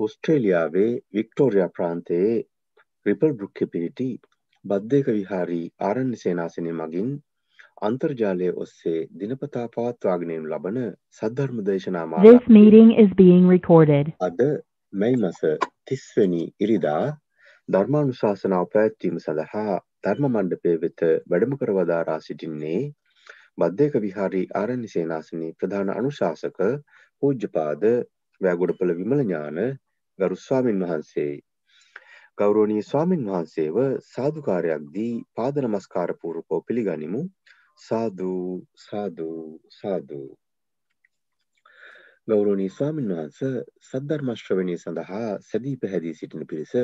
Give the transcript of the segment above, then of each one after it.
ඔස්ට්‍රේලියාවේ Victoria ප්‍රාන්තයේ ripple බෘක්්‍ය පිහිටි බද්ධයක විහාරී ආරණ්‍ය සේනාසනය මගින් අන්තර්ජාලය ඔස්සේ දිනපතා පවත්වාගෙනයනු ලබන සද්ධර්ම දේශනා This meeting is being recorded. අද මැයි මස තිස්වනි ඉරිදා ධර්මානුශාසනාව පැවැත්වීම සඳහා ධර්ම මණ්ඩපය වෙත වැඩම කරවදාරා සිටින්නේ බද්ධයක විහාරී ආරණ්‍ය සේනාසනයේ ප්‍රධාන අනුශාසක පූජ්‍යපාද වැෑගොඩපළ විමල ඥාන ගරු ස්වාමින් වහන්සේ. ගෞරෝණී ස්වාමින් වහන්සේව සාධකාරයක් දී පාද නමස්කාර පූර්වකෝ පිළිගනිමු. සාධූ සාධූ සාධූ ගෞරෝණී ස්වාමින් වහන්ස සද්ධර්මශ්‍රවණය සඳහා සැදී පැහැදී සිටින පිරිස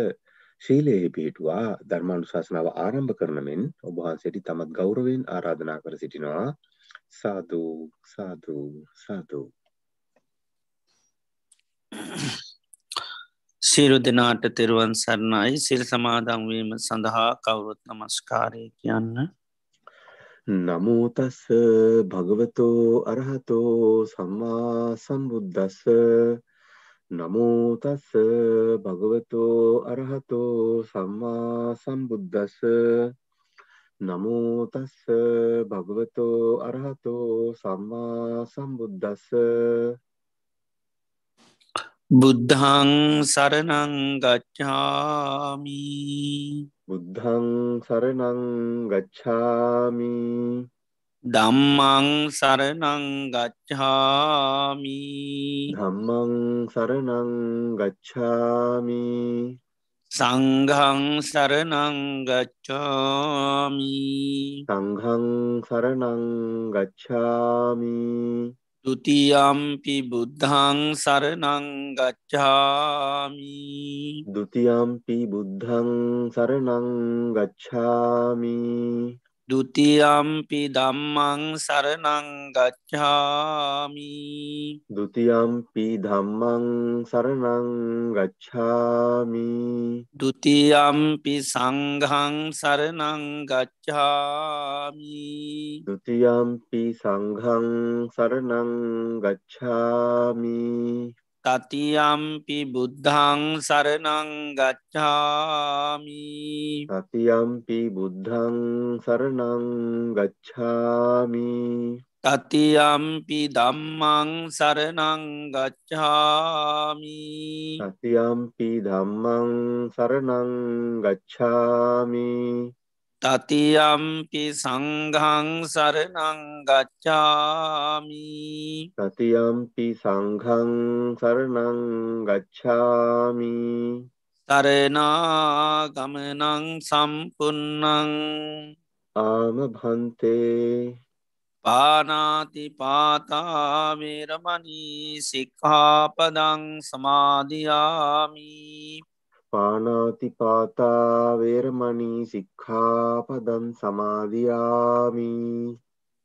ශීලයෙහි පිහිටුවා ධර්මානුශාසනාව ආරම්භ කරන මෙන් ඔබහන්සේට තමත් ගෞරවයෙන් ආරාධනා කර සිටිනවා. සාධූ සාධූ සාධූ සියලු දෙනාට තෙරුවන් සරණයි. සිල් සමාදංවීම සඳහා කවුරුත් නමස්කාරය කියන්න. නමෝතස්ස භගවතෝ අරහතෝ සම්මා සම්බුද්ධස්ස නමෝතස්ස භගවතෝ අරහතෝ සම්මා සම්බුද්ධස්ස නමෝතස්ස භගවතෝ අරහතෝ සම්මා සම්බුද්ධස්ස බුද්ධං සරණං ගච්ඡාමි බුද්ධං සරණං ගච්ඡාමි ධම්මං සරණං ගච්ඡාමි ධම්මං සරණං ගච්ඡාමි සංඝං සරණං ගච්ඡාමි සංඝං සරණං ගච්ඡාමි තුතියම්පි බුද්ධං සරනංගච්ඡාමි දුතියම්පි බුද්ධං සරනංගච්ඡාමි දුතියම්පි දම්මං සරණංගච්ඡාමි දුතියම්පි ධම්මං සරණංගච්ඡාමි දුතියම්පි සංඝං සරණංගච්ඡාමි දුතියම්පි සංඝං සරණංගච්ඡාමි තතියම්පි බුද්ධං සරණංගච්ඡාමි තතියම්පි බුද්ධං සරණංගච්ඡාමි තතියම්පි දම්මං සරණංගච්ඡාමි තතියම්පි දම්මං සරණංගච්ඡාමි තතියම්පි සංඝං සරනංගච්ඡාමි තතියම්පි සංඝං සරනංගච්ඡාමි සරනාගමනං සම්පන්නං ආම භන්තේ පානාති පාතාවරමනී සික්හාපදං සමාධයාමී පානාතිපාතා වේරමණී සික්ඛාපදං සමාදියාමි.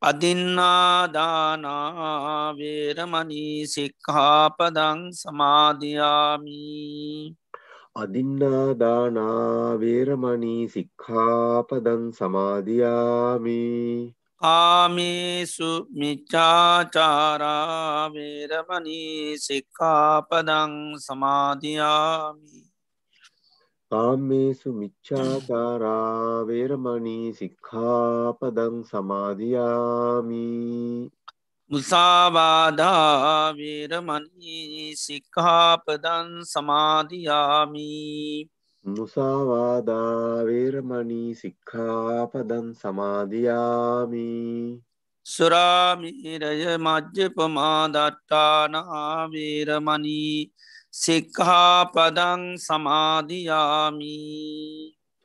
අදින්නාදානාවේරමනී සික්හාපදං සමාධයාමි අදින්නාදානා වේරමණී සික්ඛාපදං සමාදියාමි. කාමේසු මිච්චාචාරාවේරමනී සික්කාපදං සමාධයාමි කාම්මේසු මිච්ඡාචාරා වේරමණී සික්ඛාපදං සමාදියාමි. මුසාවාදාවේරමනී සික්හාපදන් සමාධයාමි මුසාවාදා වේරමණී සික්ඛාපදං සමාදියාමි. සුරාමිරය මජ්්‍ය පමාදට්ටානාවේරමනී සික්හාපදං සමාධයාමි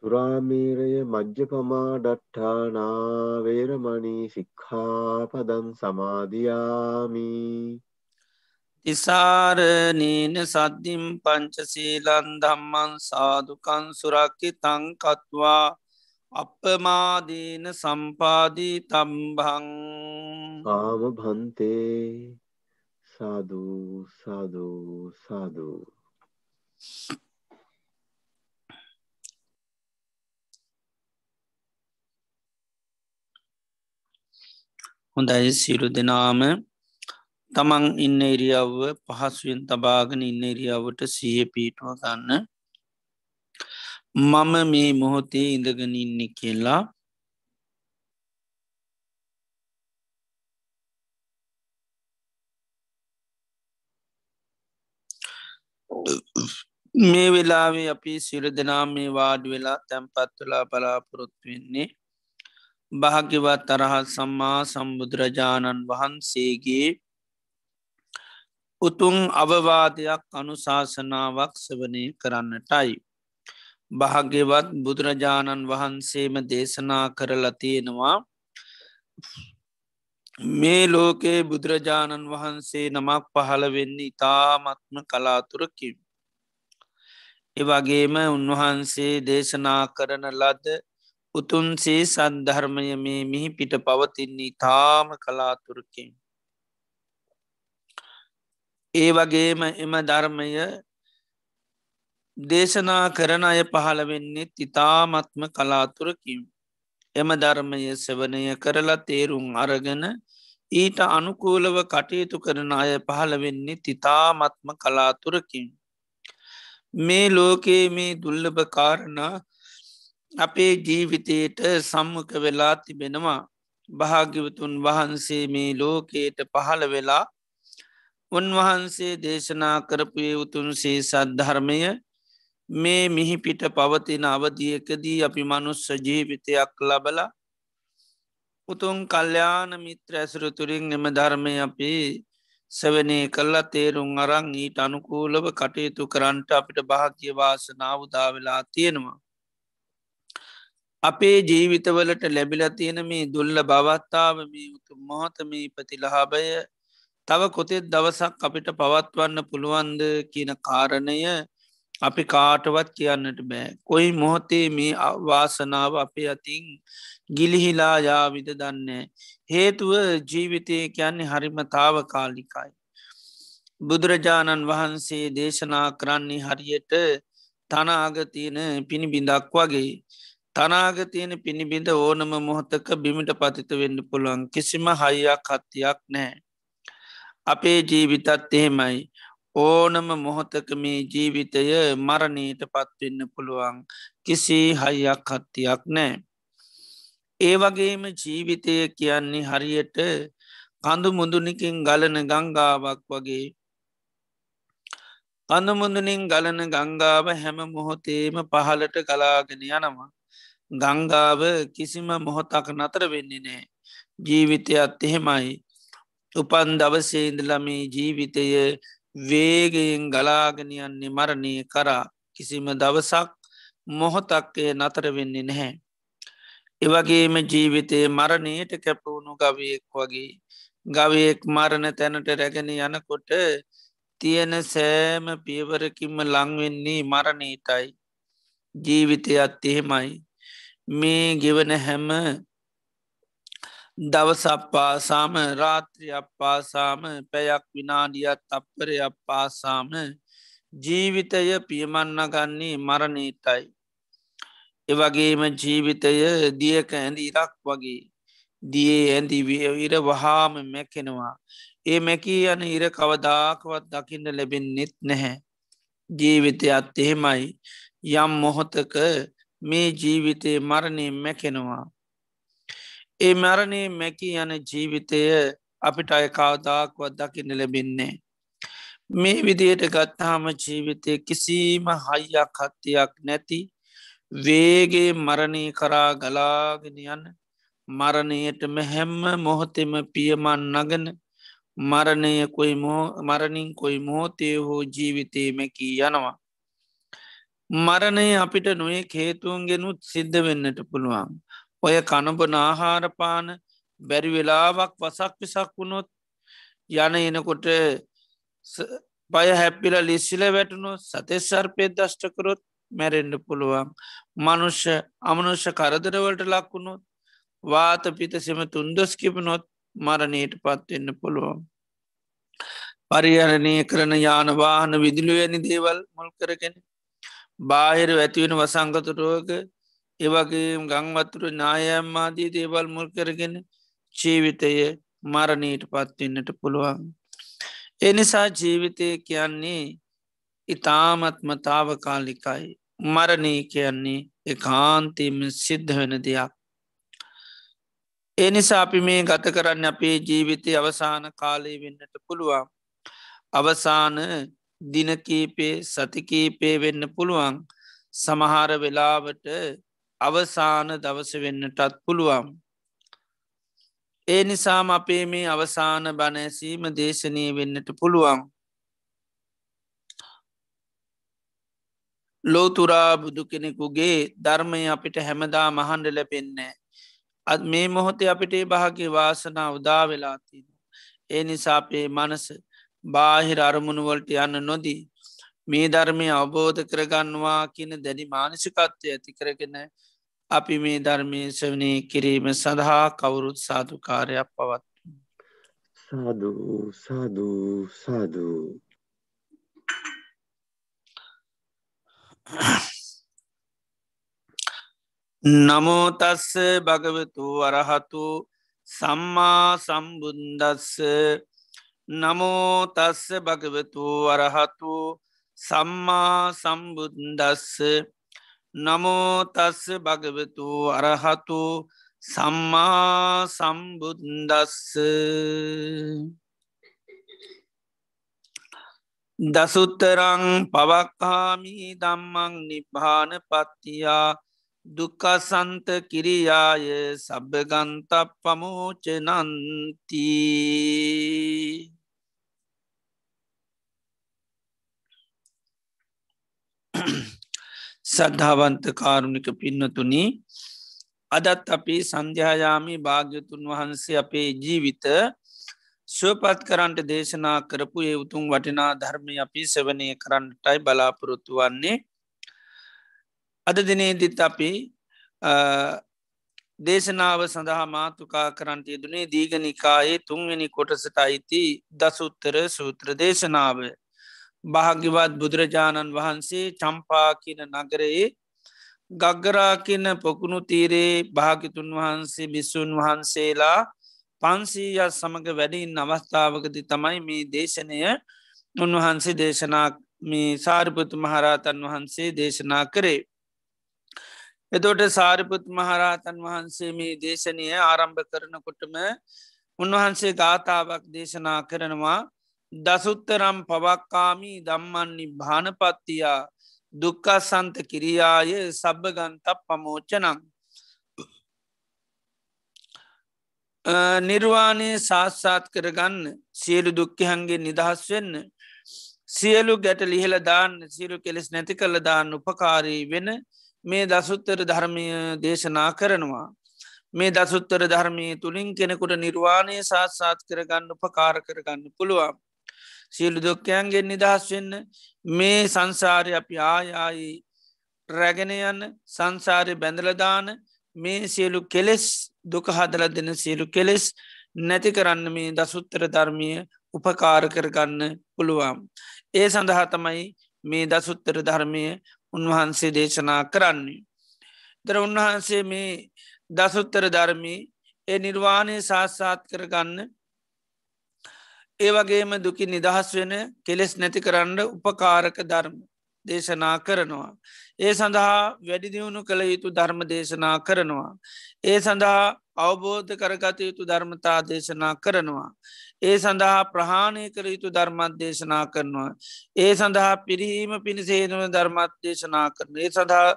සුරාමීරය මජ්්‍යපමා ඩට්ඨානා වේරමණී සික්ඛාපදං සමාදියාමි। තිසාරනීන සද්ධිම් පංචසීලන් දම්මන් සාධකන් සුරක්කි තංකත්වා අපමාදීන සම්පාදී තම්බං ආම භන්තේ සාධූ සාධූ සාධූ හොඳයි සිරු දෙනාම. තමන් ඉන්න එරියව්ව පහසුවෙන් තබාගෙන ඉන්න එරියාවට සිය පීටුව ගන්න. මම මේ මොහොතේ ඉඳගෙන ඉන්න කියලා මේ වෙලාවේ අපි සිර දෙනා මේ වාඩ වෙලා තැන්පත්තුලා බලාපොරොත්තු වෙන්නේ භාග්‍යවත් තරහත් සම්මා සම්බුදුරජාණන් වහන්සේගේ උතුන් අවවාදයක් අනුශාසනාවක් සවනය කරන්නටයි. භාග්‍යවත් බුදුරජාණන් වහන්සේම දේශනා කරලා තියෙනවා මේ ලෝකයේ බුදුරජාණන් වහන්සේ නමක් පහළ වෙන්න ඉතාමත්ම කලාතුරකින්. එවගේම උන්වහන්සේ දේශනා කරන ලද උතුන්සේ සද්ධර්මය මේ මිහි පිට පවතින්නේ තාම කලාතුරකින්. ඒ වගේම එම ධර්මය දේශනා කරන අය පහළ වෙන්නේ ඉතාමත්ම කලාතුරකින්. එම ධර්මය සවනය කරලා තේරුම් අරගෙන ඊට අනුකූලව කටයුතු කරන අය පහළ වෙන්නේ තිතාමත්ම කලාතුරකින්. මේ ලෝකයේ මේ දුල්ලභ කාරණා අපේ ජීවිතයට සම්මක වෙලා තිබෙනවා භාග්‍යවතුන් වහන්සේ මේ ලෝකයට පහළ වෙලා උන්වහන්සේ දේශනා කරපුය උතුන්සේ සද්ධර්මය මේ මිහිපිට පවතින අවධියකදී අපි මනුස්ස ජීවිතයක් ලබල උතුන් කල්්‍යාන මිත්‍ර ඇසුරතුරින් එම ධර්මය අපේ සවනේ කල්ලා තේරුම් අරං ඊට අනුකූලව කටයුතු කරන්ට අපිට භාග්‍ය වාසනාවදාවෙලා තියෙනවා. අපේ ජීවිතවලට ලැබිල තියෙන මේ දුල්ල බවත්තාව මේ උතු මොහතමී ප්‍රතිලහාබය තව කොතෙත් දවසක් අපිට පවත්වන්න පුළුවන්ද කියන කාරණය අපි කාටවත් කියන්නට බෑ. කොයි මොහොතේ මේ වාසනාව අපේ අතින් ගිලිහිලා යාවිද දන්නේ. හේතුව ජීවිතය කියන්නේ හරිමතාව කාලිකයි. බුදුරජාණන් වහන්සේ දේශනා කරන්නේ හරියට තනාගතියන පිණිබිඳක් වගේ. තනාගතියන පිණිබිඳ ඕනම මොහොතක බිමිට පතිත වෙන්න පුළුවන් කිසිම හයියක් හත්තියක් නෑ. අපේ ජීවිතත් එහෙමයි ඕනම මොහොතක මේ ජීවිතය මරණීට පත්වෙන්න පුළුවන් කිසි හයියක් හත්තියක් නෑ. ඒ වගේම ජීවිතය කියන්නේ හරියට කඳු මුදුනිකින් ගලන ගංගාවක් වගේ කඳමුදුනින් ගලන ගංගාව හැම මොහොතේම පහලට ගලාගෙන යනවා. ගංගාව කිසිම මොහොතක් නතර වෙන්නේ නෑ. ජීවිතයත් එහෙමයි. උපන් දවසේන්දලමේ ජීවිතය වේගයෙන් ගලාගෙනයන්නේ මරණය කරා. කිසිම දවසක් මොහොතක්කය නතර වෙන්නේ නැහැ. එවගේම ජීවිතය මරණයට කැපවුණු ගවයෙක් වගේ ගවයෙක් මරණ තැනට රැගෙන යනකොට තියෙන සෑම පියවරකින්ම ලංවෙන්නේ මරණීටයි ජීවිතයත් එහෙමයි. මේ ගෙවන හැම දවසක් පාසාම රාත්‍රියක් පාසාම පැයක් විනාඩියත් අපපරයක් පාසාම ජීවිතය පියමන්න ගන්නේ මරණීටයි. එවගේම ජීවිතය දියක ඇඳ ඉරක් වගේ දියේ ඇඳි විර වහාම මැකෙනවා. ඒ මැකී යන ඉර කවදාකවත් දකින්න ලැබෙන්නෙත් නැහැ. ජීවිතයත් එහෙමයි යම් මොහොතක මේ ජීවිතය මරණය මැකෙනවා. ඒ මරණය මැකී යන ජීවිතය අපිට අය කවදාක්වත් දකින්න ලැබෙන්නේ. මේ විදියට ගත්තාම ජීවිතය කිසිම හයියක් හත්තියක් නැති වේගේ මරණය කරා ගලාගෙන යන්න මරණයටම හැම්ම මොහොතෙම පියමන් නගන මරණය කොයි මරණින් කොයි මෝතය හෝ ජීවිතය මැකී යනවා. මරණය අපිට නොේ හේතුවන්ගෙනුත් සිද්ධ වෙන්නට පුළුවන්. ඔය කණඹන ආහාරපාන බැරි වෙලාවක් වසක් පිසක් වුණොත් යන එනකොට පය හැපිල ලිස්සිල වැටුණු සතෙස්සර්පය දෂ්ටකරොත් මැරෙන්ඩ පුළුවන් මනුෂ්‍ය අමනුෂ්‍ය කරදරවලට ලක්වුණොත් වාත පිතසෙම තුන්දොස් කිපනොත් මරණයට පත්වෙන්න පුළුවන්. පරිහරණය කරන යානවාහන විදිලුවැනි දේවල් මුල් කරගෙන බාහිර ඇතිවෙන වසංගතුරෝග ඒවගේ ගංවතුර නායම්මාදී දේවල් මුල් කරගෙන ජීවිතය මරණීට පත්වෙන්නට පුළුවන්. එනිසා ජීවිතය කියන්නේ ඉතාමත්මතාව කාලිකයි මරණී කියන්නේ එකාන්තීම සිද්ධ වෙන දෙයක්. එනිසා අපි මේ ගත කරන්න අපේ ජීවිතය අවසාන කාලය වෙන්නට පුළුවන්. අවසාන දිනකීපේ සතිකීපේ වෙන්න පුළුවන් සමහර වෙලාවට අවසාන දවස වෙන්නටත් පුළුවන්. ඒ නිසාම අපේ මේ අවසාන බණැසීම දේශනය වෙන්නට පුළුවන්. ලෝතුරා බුදු කෙනෙකුගේ ධර්මය අපිට හැමදා මහන්ඩ ලැපෙන්නේ. අත් මේ මොහොතේ අපිට භාගේ වාසනා උදා වෙලාතින. ඒ නිසාපේ මනස බාහිර අරමුණුවලට යන්න නොදී. මේ ධර්මය අවබෝධ කරගන්නවා කියන දැඩි මානසිකත්වය ඇති කරගෙන අපි මේ ධර්මය සවනය කිරීම සඳහා කවුරුත් සාධකාරයක් පවත්. සාධූ සාධූ සාධූ නමෝතස්ස භගවතු වරහතු සම්මා සම්බුන්දස්ස නමෝතස්ස භගවතු වරහතු සම්මා සම්බුන්දස්ස නමෝතස්ස භගවතු අරහතු සම්මා සම්බුන්දස්ස දසුත්තරං පවක්කාමී දම්මං නිබ්භාන පත්තියා දුකසන්ත කිරියාය සබගන්ත පමෝචනන්ති සද්ධාවන්ත කාරුණික පින්නතුනි අදත් අපි සන්ධ්‍යායාමි භාග්‍යතුන් වහන්සේ අපේ ජීවිත ශුවපත් කරන්ට දේශනා කරපු ඒ උතුම් වටිනා ධර්මය අපි සවනය කරන්නටයි බලාපොරොත්තු වන්නේ. අද දිනේදිත් අපි දේශනාව සඳහා මාතුකා කරන්ට යෙදුනේ දීගනිකායේ තුන්වෙනි කොටසට අයිති දසුත්තර සූත්‍ර දේශනාව. භාග්‍යවත් බුදුරජාණන් වහන්සේ චම්පා කියන නගරයේ ගග්ගරා කියන පොකුණු තීරේ භාගිතුන් වහන්සේ බිස්සුන් වහන්සේලා පන්සීයත් සමඟ වැඩින් අවස්ථාවකති තමයි මේ දේශනය උන්වහන්සේ දේශනා මේ සාරිපුතු මහරහතන් වහන්සේ දේශනා කරේ. එතෝට සාරිපුත් මහරහතන් වහන්සේ මේ දේශනය ආරම්භ කරනකොටම උන්වහන්සේ ගාථාවක් දේශනා කරනවා දසුත්තරම් පවක්කාමී දම්මන්නේ භානපත්තියා දුක්කා සන්ත කිරියාය සබභගන්තක් පමෝච්චනං නිර්වාණය සාස්සාත් කරගන්න සියලු දුක්කහන්ගේ නිදහස් වෙන්න සියලු ගැට ලිහල දාන්න සිරු කෙලෙස් නැති කළ දාන්න උපකාරී වෙන මේ දසුත්තර ධර්මය දේශනා කරනවා. මේ දසුත්තර ධර්මය තුළින් කෙනෙකුට නිර්වාණය සාත්සාත් කරගන්න උපකාර කරගන්න පුළුවන්. සියලු දුක්කයන්ගේ නිදහස් වෙන්න මේ සංසාරය අපි ආයායි රැගෙනයන්න සංසාරය බැඳලදාන මේ සියලු කෙලෙස් දුක හදල දෙන සියලු කෙලෙස් නැති කරන්න මේ දසුත්තර ධර්මය උපකාර කරගන්න පුළුවන්. ඒ සඳහා තමයි මේ දසුත්තර ධර්මය උන්වහන්සේ දේශනා කරන්නේ. දර උන්වහන්සේ මේ දසුත්තර ධර්මී ඒ නිර්වාණය සාස්සාත් කරගන්න ඒ වගේම දුකි නිදහස් වෙන කෙලෙස් නැති කරන්න උපකාරක ධර්ම දේශනා කරනවා. ඒ සඳහා වැඩිදියුණු කළ යුතු ධර්ම දේශනා කරනවා. ඒ සඳහා අවබෝධ කරගත යුතු ධර්මතා දේශනා කරනවා. ඒ සඳහා ප්‍රහාණය කර යුතු ධර්මත් දේශනා කරනවා. ඒ සඳහා පිරිහීම පිණිසේනුව ධර්මත් දේශනා කරන. ඒ සඳහා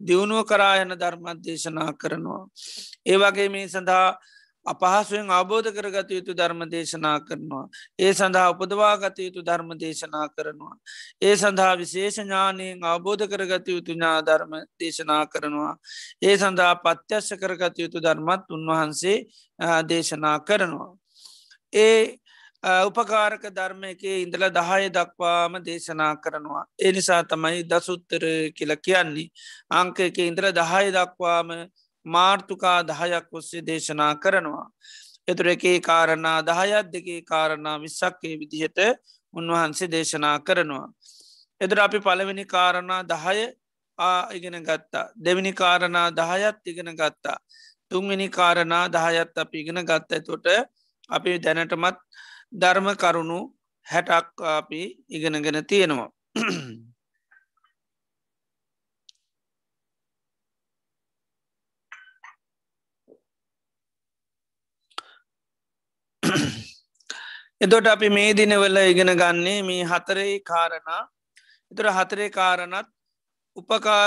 දියුණුව කරායන ධර්මත් දේශනා කරනවා. ඒ වගේ මේ සඳහා අපහසුවෙන් අවබෝධ කරගත යුතු ධර්ම දේශනා කරනවා. ඒ සඳහා උපදවා ගත යුතු ධර්ම දේශනා කරනවා. ඒ සඳහා විශේෂඥානයෙන් අවබෝධ කරගත යුතු ඥා ධර්ම දේශනා කරනවා. ඒ සඳහා පත්‍යශ්‍ය කරගත යුතු ධර්මත් උන්වහන්සේ දේශනා කරනවා. ඒ උපකාරක ධර්මයකේ ඉඳල දහය දක්වාම දේශනා කරනවා. ඒ නිසා තමයි දසුත්තර කියල කියන්නේ. අංකයක ඉන්ද්‍ර දහය දක්වාම මාර්තුකා දහයක් ඔස්සේ දේශනා කරනවා. එතුර එකේ කාරණා දහයත් දෙකේ කාරණා විස්සක්කේ විදිහට උන්වහන්සේ දේශනා කරනවා. එදර අපි පළවෙනි කාරණා දහය ඉගෙන ගත්තා. දෙවිනි කාරණා දහයත් ඉගෙන ගත්තා. තුන්වෙනි කාරණා දහයත් අප ඉගෙන ගත්ත තොට අපි දැනටමත් ධර්ම කරුණු හැටක් අපි ඉගෙනගෙන තියෙනවා. එතොට අපි මේ දිනවල ඉගෙන ගන්නේ මේ හතරේ කාරණා. එතුර හතරේ කාරණත් උපකා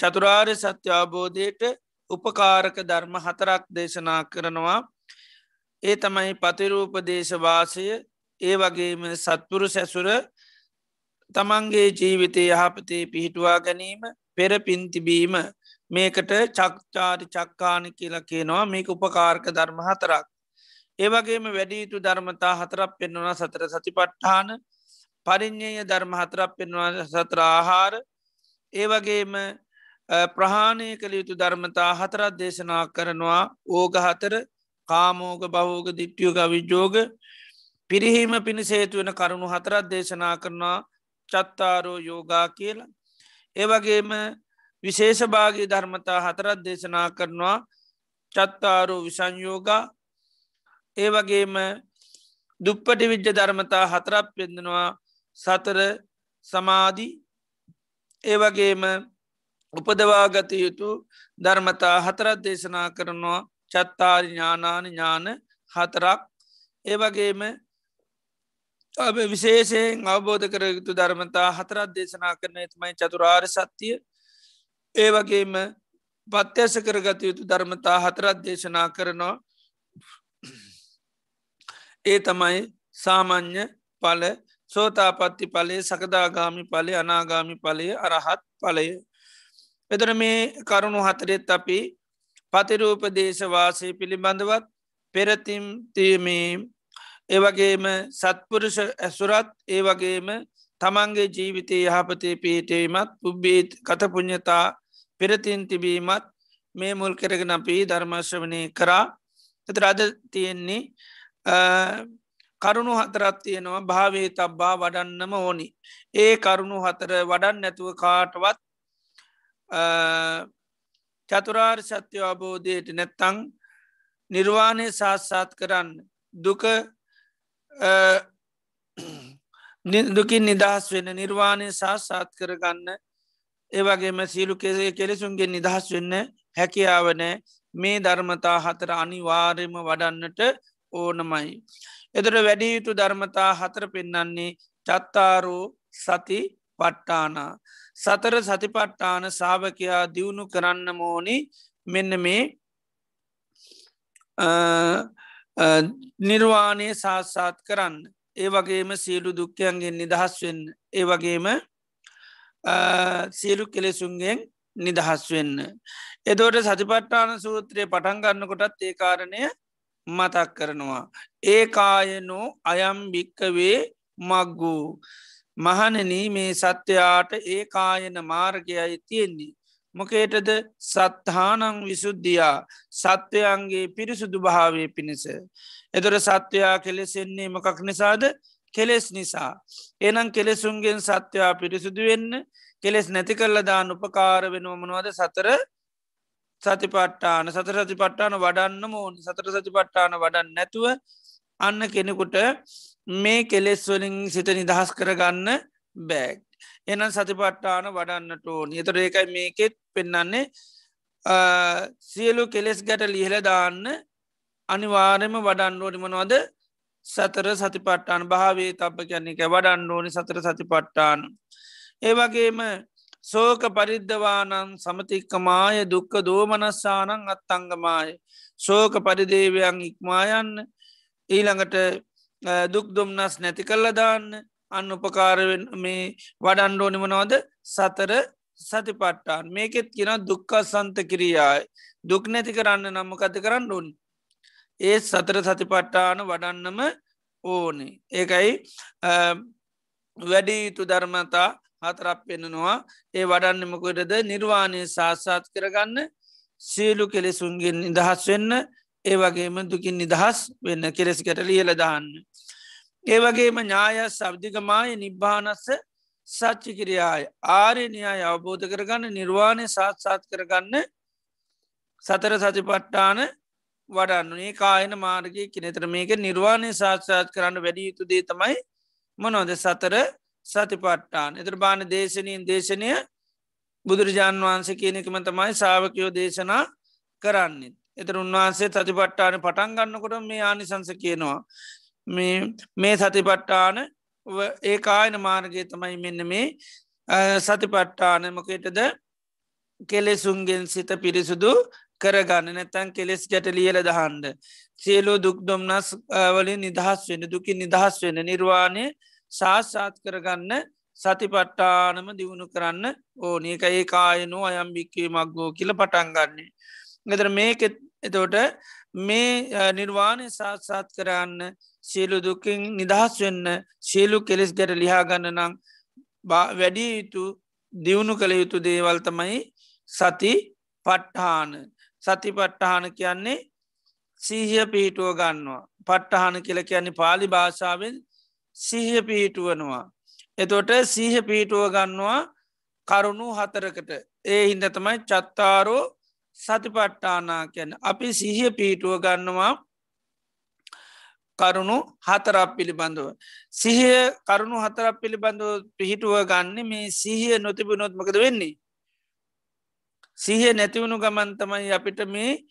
චතුරාර්ය සත්‍ය අවබෝධයට උපකාරක ධර්ම හතරක් දේශනා කරනවා. ඒ තමයි පතිරූප දේශවාසය ඒ වගේම සත්පුරු සැසුර තමන්ගේ ජීවිතය යහපතේ පිහිටුවා ගැනීම පෙර පින්තිබීම මේකට චක්චාරි චක්කාන කියලා කියනවා. මේක උපකාරක ධර්ම හතරක්. ඒවගේම වැඩීතු ධර්මතා හතරක් පෙන්වන සතර සතිපට්ඨාන පරිින්්ඥය ධර්ම හතරක් පෙන්වන සතර ආහාර. ඒවගේම ප්‍රහාණය කළ යුතු ධර්මතා හතරත් දේශනා කරනවා. ඕග හතර කාමෝග බහෝග දිට්ටියෝග විජෝග පිරිහීම පිණිසේතුවෙන කරුණු හතරත් දේශනා කරනවා. චත්තාරෝ යෝගා කියලා. ඒවගේම විශේෂභාගී ධර්මතා හතරත් දේශනා කරනවා. චත්තාරෝ විසංයෝගා ඒවගේම දුප්පටි විද්‍ය ධර්මතා හතරක් පෙන්දනවා සතර සමාධී. ඒවගේම උපදවාගත යුතු ධර්මතා හතරත් දේශනා කරනවා. චත්තාරි ඥානාන ඥාන හතරක්. ඒවගේම අප විශේෂයෙන් අවබෝධ කර යුතු ධර්මතා හතරත් දේශනා කරන එතුමයි චතුරාර් සත්‍යය ඒවගේම පත්‍යස කරගත යුතු ධර්මතා හතරත් දේශනා කරනවා. ඒ තමයි සාමං්්‍ය පල සෝතාපත්ති පලේ සකදාගාමි පලේ අනාගාමි පලය අරහත් පලය. එතර මේ කරුණු හතරෙත් අපි පතිරූප දේශවාසය පිළිබඳවත් පෙරතිම් තියමේ ඒවගේම සත්පුරුෂ ඇසුරත් ඒවගේම තමන්ගේ ජීවිතය යහපතේ පිහිටීමත් පුබ්බේත් කතපුඥතා පෙරතින් තිබීමත් මේ මුල් කරගෙන අපි ධර්මශ්‍රවනය කරා එත රද තියෙන්නේ කරුණු හතරත් තියෙනවා. භාවේ තබ්බා වඩන්නම ඕනි. ඒ කරුණු හතර වඩන් නැතුව කාටවත් චතුරාර් සත්‍ය අවබෝධයට නැත්තං නිර්වාණය සාත්සාත් කරන්න. දුක දුකින් නිදහස් වෙන නිර්වාණය සාත්සාත් කරගන්න. ඒවගේම සීලු කෙසේ කෙලෙසුන්ගේ නිදහස් වෙන්න හැකියාවනෑ මේ ධර්මතා හතර අනිවාර්යම වඩන්නට ඕනමයි. එදර වැඩියුතු ධර්මතා හතර පෙන්නන්නේ චත්තාරෝ සති පට්ටානා. සතර සතිපට්ටාන සාාවකයා දියුණු කරන්න මෝනි මෙන්න මේ නිර්වාණය සාස්සාත් කරන්න. ඒ වගේම සියලු දුක්ඛයන්ගෙන් නිදහස් වෙන්න. ඒ වගේම සියලු කෙලෙසුන්ගෙන් නිදහස් වෙන්න. එදෝට සතිපට්ටාන සූත්‍රය පටන්ගන්න කොටත් ඒ කාරණය මතක් කරනවා. ඒ කායනෝ අයම් භික්කවේ මක්ගූ. මහනන මේ සත්‍යයාට ඒ කායන මාර්ගයයි තියෙන්නේ. මොකේටද සත්හානං විසුද්ධියා සත්වයන්ගේ පිරිසුදු භාවය පිණිස. එදොර සත්වයා කෙලෙසෙන්නේ මොකක් නිසාද කෙලෙස් නිසා. එනම් කෙලෙසුන්ගෙන් සත්‍යයා පිරිසුදු වෙන්න කෙලෙස් නැති කල්ල දාන්න උපකාර වෙනවමනවද සතර සතිපට්ටාන සතර සතිපට්ටාන වඩන්න මෝන් සතර සතිපට්ටාන වඩන්න නැතුව අන්න කෙනෙකුට මේ කෙලෙස් වලින් සිත නිදහස් කරගන්න බෑග්. එනම් සතිපට්ටාන වඩන්නට ඕන. එතර ඒකයි මේකෙත් පෙන්නන්නේ සියලු කෙලෙස් ගැට ලිහල දාන්න අනිවාර්යම වඩන්න ඕනිමනවද සතර සතිපට්ටාන භාවේ තබ කියන්නේ එක වඩන්න ඕනි සතර සතිපට්ටාන. ඒවගේම සෝක පරිද්ධවානන් සමතික්කමාය දුක්ක දෝමනස්සානං අත්තංගමාය. සෝක පරිදේවයන් ඉක්මායන්න. ඊළඟට දුක් දුම්නස් නැති කල්ල දාන්න. අන්න උපකාරවෙන් මේ වඩන්ඩෝනිමනවද සතර සතිපට්ටාන් මේකෙත් කියෙන දුක්කා සන්ත කිරියායි දුක් නැති කරන්න නම්ම කත කරන්න ඕනි? ඒ සතර සතිපට්ටාන වඩන්නම ඕනේ. ඒකයි වැඩි යුතු ධර්මතා හතරක් පෙන්නනවා. ඒ වඩන්නමකොටද නිර්වාණය සාස්සාත් කරගන්න සියලු කෙලෙසුන්ගෙන් නිදහස් වෙන්න ඒ වගේම දුකින් නිදහස් වෙන්න කෙලෙසිකට ලියල දාන්න. ඒ වගේම ඥාය සබ්ධිකමාය නිබ්භානස්ස සච්චි කිරියාය ආරණයාය අවබෝධ කරගන්න නිර්වාණය සාත්සාත් කරගන්න සතර සතිපට්ටාන වඩන්නුනේ කායන මාර්ගය කෙනෙතර මේක නිර්වාණය සාක්ෂාත් කරන්න වැඩි යුතු දේ තමයි මොනොද සතර සතිපට්ටාන් එතර බාන දේශනීන් දේශනය බුදුරජාන් වහන්සේ කියනෙකම තමයි සාාවකයෝ දේශනා කරන්නෙත්. එතර උන්වහන්සේ සතිපට්ටාන පටන් ගන්නකොට මේ ආනිසංස කියනවා. මේ සතිපට්ටාන ඒ ආයන මාර්ගය තමයි මෙන්න මේ සතිපට්ටානමකටද කෙලෙසුන්ගෙන් සිත පිරිසුදු කරගන්න නැතැන් කෙලෙස් ගැට ලියල දහන්ඩ. සියලෝ දුක් දොම්නස් වලින් නිදහස් වෙන දුකි නිදහස් වෙන නිර්වාණය ශාස්සාත් කරගන්න සතිපට්ටානම දියුණු කරන්න ඕන. ඒක ඒ කායනෝ අයම්භික්කේ මක්ගෝ කියල පටන්ගන්නේ. ගෙතර මේක එතෝට මේ නිර්වාණය සාත්සාත් කරන්න සියලු දුකින් නිදහස් වෙන්න සියලු කෙලෙස් ගැට ලිහාගන්න නං වැඩිය යුතු දියුණු කළ යුතු දේවල් තමයි සති පට්ඨාන සති පට්ටහාන කියන්නේ සීහිය පිහිටුව ගන්නවා. පට්ටහන කියල කියන්නේ පාලි භාෂාවෙන් සිහිය පිහිටුවනවා. එතොට සීහ පිහිටුව ගන්නවා කරුණු හතරකට ඒ හින්ද තමයි චත්තාරෝ සතිපට්ටානා කියැන අපි සිහිය පිහිටුව ගන්නවා කරුණු හතරක් පිළිබඳව. සිහිය කරුණු හතරක් පිළිබඳව පිහිටුව ගන්න මේ සිහිය නොතිබුණොත්මකද වෙන්නේ. සිහිය නැතිවුණු ගමන්තමයි අපිට මේ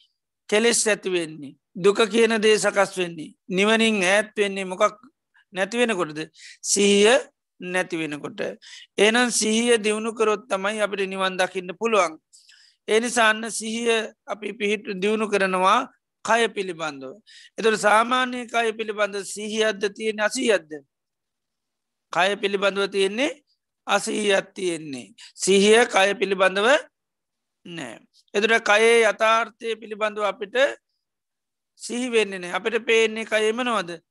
කෙලෙස් ඇතිවෙන්නේ. දුක කියන දේ සකස් වෙන්නේ. නිවනින් ඈත් වෙන්නේ මොකක් නැතිවෙනකොටද. සිහිය නැතිවෙනකොට. ඒනම් සිහිය දියුණු කරොත් තමයි අපිට නිවන් දකින්න පුළුවන්. එනිසාන්න සිහිය අපි පිහිට දියුණු කරනවා කය පිළිබඳව. එතුට සාමාන්‍ය කය පිළිබඳ සිහියද්ද තියෙන අසීයද්ද. කය පිළිබඳව තියෙන්නේ අසීයත් තියෙන්නේ. සිහිය කය පිළිබඳව නෑ. එතුට කයේ යථාර්ථය පිළිබඳව අපිට සිහිවෙන්නේන අපිට පේන්නේ කයමනවද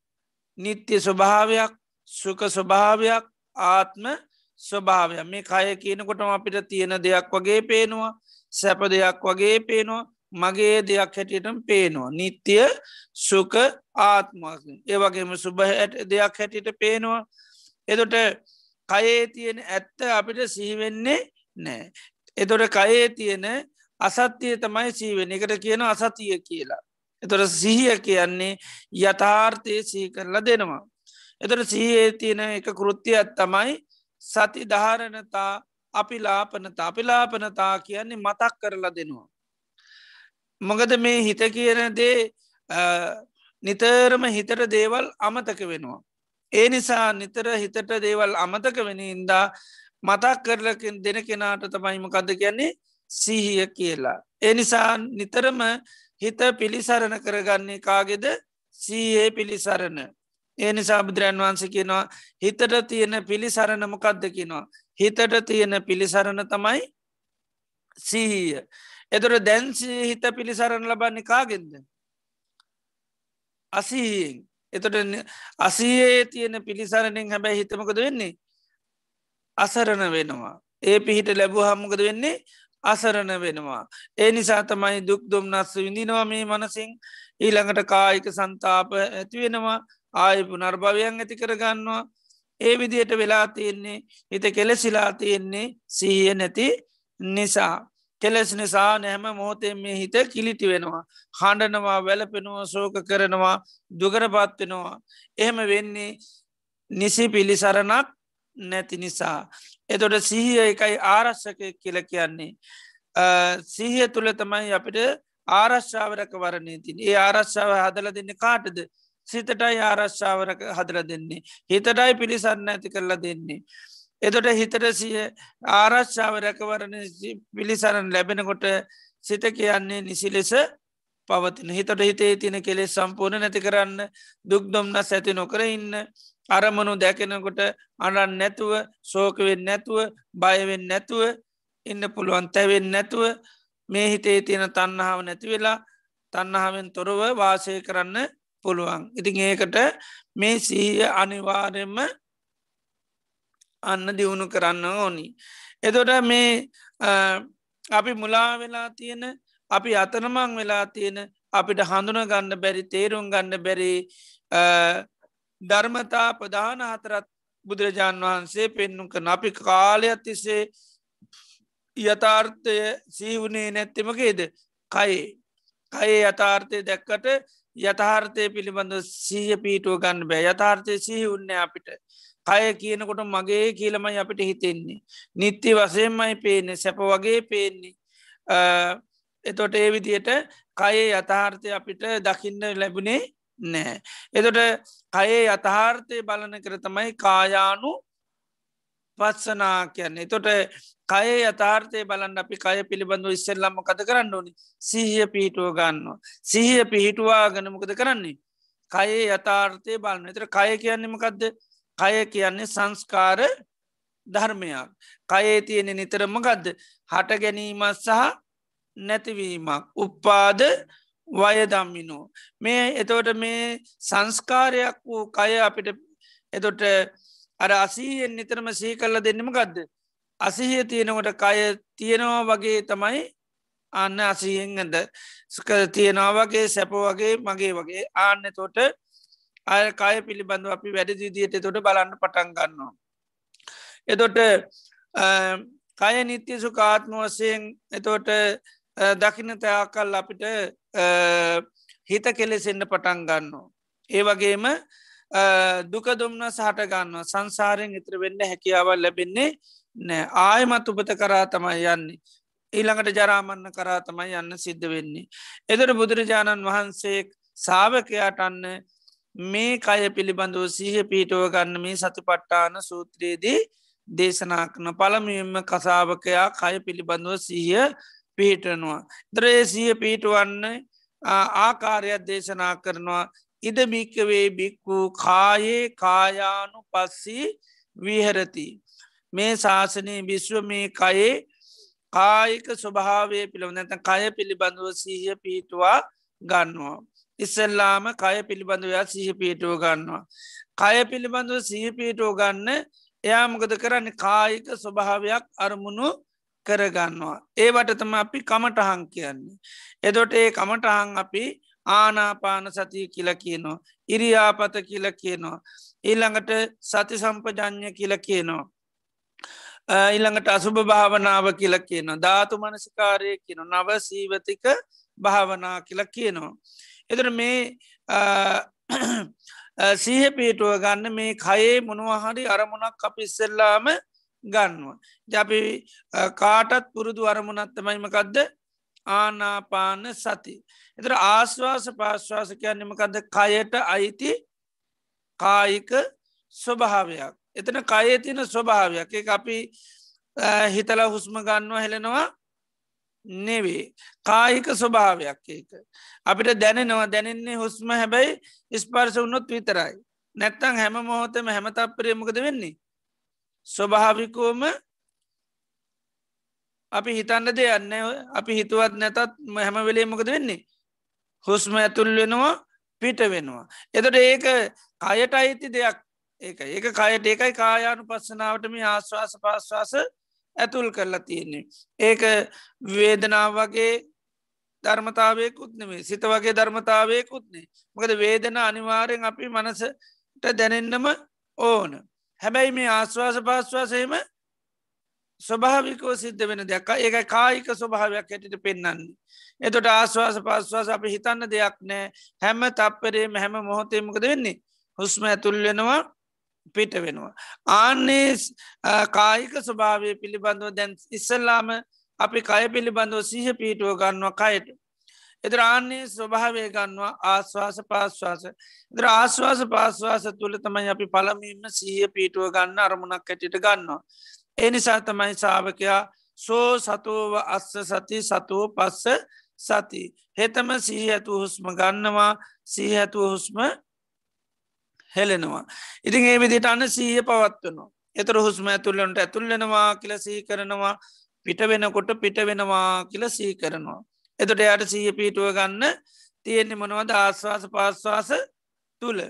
නිත්‍ය ස්වභාවයක් සුක ස්වභාවයක් ආත්ම ස්වභාවයක්. මේ කය කියනකොටම අපිට තියෙන දෙයක් වගේ පේනවා සැප දෙයක් වගේ පේනවා මගේ දෙයක් හැටියටම පේනවා. නිත්‍ය සුක ආත්මක් ඒවගේම සුභහට දෙයක් හැටියට පේනවා. එතොට කයේ තියෙන ඇත්ත අපිට සිහිවෙන්නේ නෑ එතොට කයේ තියෙන අසත්‍යය තමයි සීවෙන එකට කියන අසතිය කියලා. එතොට සිහිය කියන්නේ යථාර්ථය සී කරලා දෙනවා. එතට සහයේ තියෙන එක කෘතියක් තමයි සති ධාරණතා අපිලාපනතා අපිලාපනතා කියන්නේ මතක් කරලා දෙනවා. මොකද මේ හිත කියන දේ නිතරම හිතට දේවල් අමතක වෙනවා. ඒ නිසා නිතර හිතට දේවල් අමතක වෙන ඉන්දා මතක් කරලකින් දෙන කෙනාට තමයිමකද කියන්නේ සිහිය කියලා. ඒ නිසා නිතරම හිත පිළිසරණ කරගන්නේ කාගෙද සීයේ පිළිසරණ. ඒ නිසා බුදුරන් වහන්ස කියනවා හිතට තියෙන පිළිසරණ මොකක්ද කියනවා. හිතට තියෙන පිළිසරණ තමයි සීහිය. එතුර දැන්සී හිත පිළිසරණ ලබන්නේ කාගෙන්ද. අසීයෙන් එතට අසයේ තියෙන පිළිසරණෙන් හැබැයි හිතමකද වෙන්නේ. අසරණ වෙනවා. ඒ පිහිට ලැබූ හම්මකද වෙන්නේ අසරණ වෙනවා. ඒ නිසා තමයි දුක් දුම්නස්ස විඳිනවා මේ මනසිං ඊළඟට කායික සන්තාප ඇතිවෙනවා ආයපු නර්භවයන් ඇති කරගන්නවා. ඒ විදියට වෙලා තියෙන්නේ හිත කෙලෙසිලා තියෙන්නේ සීය නැති නිසා. කෙලෙස් නිසා නැහැම මොහොතෙන් මේ හිත කිලිටි වෙනවා. හඬනවා වැලපෙනවා සෝක කරනවා දුගරපත් වෙනවා. එහෙම වෙන්නේ නිසි පිළිසරණක් නැති නිසා. එතොට සිහිය එකයි ආරශ්ෂක කියල කියන්නේ. සිහිය තුළ තමයි අපිට ආරශ්ාවරක වරණය තින් ඒ ආරශ්ාව හදල දෙන්න කාටද සිතටයි ආරශ්ාවරක හදල දෙන්නේ. හිතටයි පිළිසන්න ඇති කරලා දෙන්නේ. එතොට හිතට සිය ආරශ්ාව රැකවරණ පිළිසරන් ලැබෙනකොට සිත කියන්නේ නිසි ලෙස පවතින හිතට හිතේ තින කෙලෙස් සම්පූර්ණ නැති කරන්න දුක්දොම්න්න ඇති නොකර ඉන්න අරමනු දැකෙනකොට අනන් නැතුව සෝකවෙන් නැතුව බයවෙන් නැතුව ඉන්න පුළුවන් තැවෙන් නැතුව මේ හිතේ තියෙන තන්නහාව නැති වෙලා තන්නහාවෙන් තොරව වාසය කරන්න පුළුවන්. ඉතින් ඒකට මේ සීය අනිවාර්යම අන්න දියුණු කරන්න ඕනි. එතොට මේ අපි මුලා වෙලා තියෙන අපි අතනමං වෙලා තියෙන අපිට හඳුන ගන්න බැරි තේරුම් ගන්න බැරි ධර්මතා ප්‍රධාන හතරත් බුදුරජාණන් වහන්සේ පෙන්නුම් කන අපි කාලයක් තිස්සේ යථාර්ථය සීවුණේ නැත්තෙමකේද කයි. කයේ යථාර්ථය දැක්කට යථාර්ථය පිළිබඳ සීහ පීටුව ගන්න බෑ. යථාර්ථය සිහි උන්න අපිට. කය කියනකොට මගේ කියලමයි අපිට හිතෙන්නේ. නිත්‍ය වසයෙන්මයි පේන්නේ. සැප වගේ පේන්නේ. එතොට ඒ විදියට කයේ යථාර්ථය අපිට දකින්න ලැබුණේ නෑ. එතොට කයේ යථාර්ථය බලන කර තමයි කායානු පත්සනා කියන්නේ තොට කය යථාර්ථය බලන්න අපි කය පිළිබඳව ඉස්සෙල්ලම්ම කත කරන්න ඕනි සීහිය පිහිටුව ගන්නවා. සිහිය පිහිටුවා ගනමකද කරන්නේ. කයේ යථාර්ථය බලන්න එතර කය කියන්නේමකක්ද කය කියන්නේ සංස්කාර ධර්මයක්. කයේ තියෙන නිතරම ගදද හට ගැනීමත් සහ නැතිවීමක් උප්පාද වයදම්මිනෝ. මේ එතවට මේ සංස්කාරයක් වූ කය අපිට එතොට අර අසීයෙන් නිතරම සී කල්ල දෙන්නම ගදද. අසිහිය තියෙනකොට කය තියෙනවා වගේ තමයි අන්න අසියෙන්ද ස්ක තියෙනවා වගේ සැප වගේ මගේ වගේ ආන්න තොට අය කය පිළිබඳව අපි වැඩ දිදියට තොට බලන්න පටන් ගන්නවා. එතොට කය නිත්‍ය සුකාත්ම වසයෙන් එතෝට දකින තයාකල් අපිට හිත කෙලෙසෙන්න්න පටන් ගන්නවා. ඒ වගේම දුක දුම්න සහට ගන්න සංසාරයෙන් ඉත්‍ර වෙන්න හැකියාවල් ලැබෙන්නේ නෑ ආයමත් උපත කරා තමයි යන්නේ. ඊළඟට ජරාමන්න කරා තමයි යන්න සිද්ධ වෙන්නේ. එදර බුදුරජාණන් වහන්සේ සාාවකයාට අන්න මේ කය පිළිබඳව සීහ පීටුව ගන්න මේ සතිපට්ටාන සූත්‍රයේදී දේශනා කන පළමියම කසාාවකයා කය පිළිබඳව සීහ පිහිටනවා. ද්‍රේසිය පිහිටුවන්න ආකාරයක් දේශනා කරනවා ඉද භික්කවේ බික්කු කායේ කායානු පස්සී විහරති. මේ ශාසනය විශ්ව මේ කයේ කායික ස්වභාවය පිළිබඳ නැත කය පිළිබඳව සීහ පිහිටවා ගන්නවා. ඉස්සල්ලාම කය පිළිබඳවයා සීහ පිහිටුව ගන්නවා. කය පිළිබඳව සීහ පිහිටෝ ගන්න එයාමකද කරන්න කායික ස්වභාවයක් අරමුණු කරගන්නවා. ඒවට තම අපි කමටහං කියන්නේ. එදොට ඒ කමටහං අපි ආනාපාන සතිය කියල කියනවා. ඉරියාපත කියල කියනවා. ඊළඟට සති සම්පජඥය කියල කියනවා. ඊළඟට අසුභ භාවනාව කියල කියනවා. ධාතු මනසිකාරය කියන නව සීවතික භාවනා කියල කියනවා. එතර මේ සීහ පිටුව ගන්න මේ කයේ මොනවහරි අරමුණක් අප ඉස්සෙල්ලාම ගන්නවා. ජපි කාටත් පුරුදු අරමුණත්තමයිමකක්ද ආනාපාන සති. එතර ආශ්වාස පාශ්වාස කියන්නමකද කයට අයිති කායික ස්වභාවයක්. එතන කයේ තින ස්වභාවයක් එක අපි හිතල හුස්ම ගන්නවා හෙළෙනවා නෙවේ කායික ස්වභාවයක් ඒක. අපිට දැනෙනවා දැනෙන්නේ හුස්ම හැබැයි ස්පර්ස වුණොත් විතරයි. නැත්තං හැම මොහොතම හැම තත්පරයමකද වෙන්නේ. ස්වභාවිකෝම අපි හිතන්න දෙයන්න අපි හිතුවත් නැතත් හැම වෙලේ මොකද වෙන්නේ. හුස්ම ඇතුල් වෙනවා පිට වෙනවා. එතට ඒක කයට අයිති දෙයක් ඒක ඒක කයට ඒකයි කායානු පස්සනාවටම ආශ්වාස පාශ්වාස ඇතුල් කරලා තියෙන්නේ. ඒක වේදනාව වගේ ධර්මතාවයකුත් නෙමේ සිත වගේ ධර්මතාවයකුත්නේ මොකද වේදන අනිවාරයෙන් අපි මනසට දැනෙන්නම ඕන. හැබැයි මේ ආශ්වාස පාශ්වාසයම ස්වභාවිකෝ සිද්ධ වෙන දෙයක් ඒක කායික ස්වභාවයක් හැටිට පෙන්න්නන්නේ. එතොට ආශ්වාස පාශ්වාස අපි හිතන්න දෙයක් නෑ හැම තප්පරේම හැම මොහොතේමකද වෙන්නේ හුස්ම ඇතුල් වෙනවා පිට වෙනවා. ආන්නේ කායික ස්වභාවය පිළිබඳව දැන් ඉස්සල්ලාම අපි කය පිළිබඳව සිහ පීටුව ගන්නවා කයට. එදරාන්නේ ස්වභාවය ගන්නවා ආශ්වාස පාශ්වාස. දර ආශ්වාස පාශ්වාස තුළ තමයි අපි පළමීම සීහ පීටුව ගන්න අරමුණක් ඇටිට ගන්නවා. එනිසා තමයි සාාවකයා සෝ සතුව අස්ස සති සතුව පස්ස සති. හෙතම සීහ ඇතු හුස්ම ගන්නවා සීහ ඇතුව හුස්ම හෙලෙනවා. ඉතින් ඒ විදිට අන්න සීහ පවත්වනවා. එතර හුස්ම ඇතුල්ලන්ට ඇතුල්ලෙනවා කියල සී කරනවා පිට වෙනකොට පිට වෙනවා කියල සී කරනවා. එතොට යට සීහ පීටුව ගන්න තියෙන්නේ මොනවද? ආශ්වාස පාශ්වාස තුළ.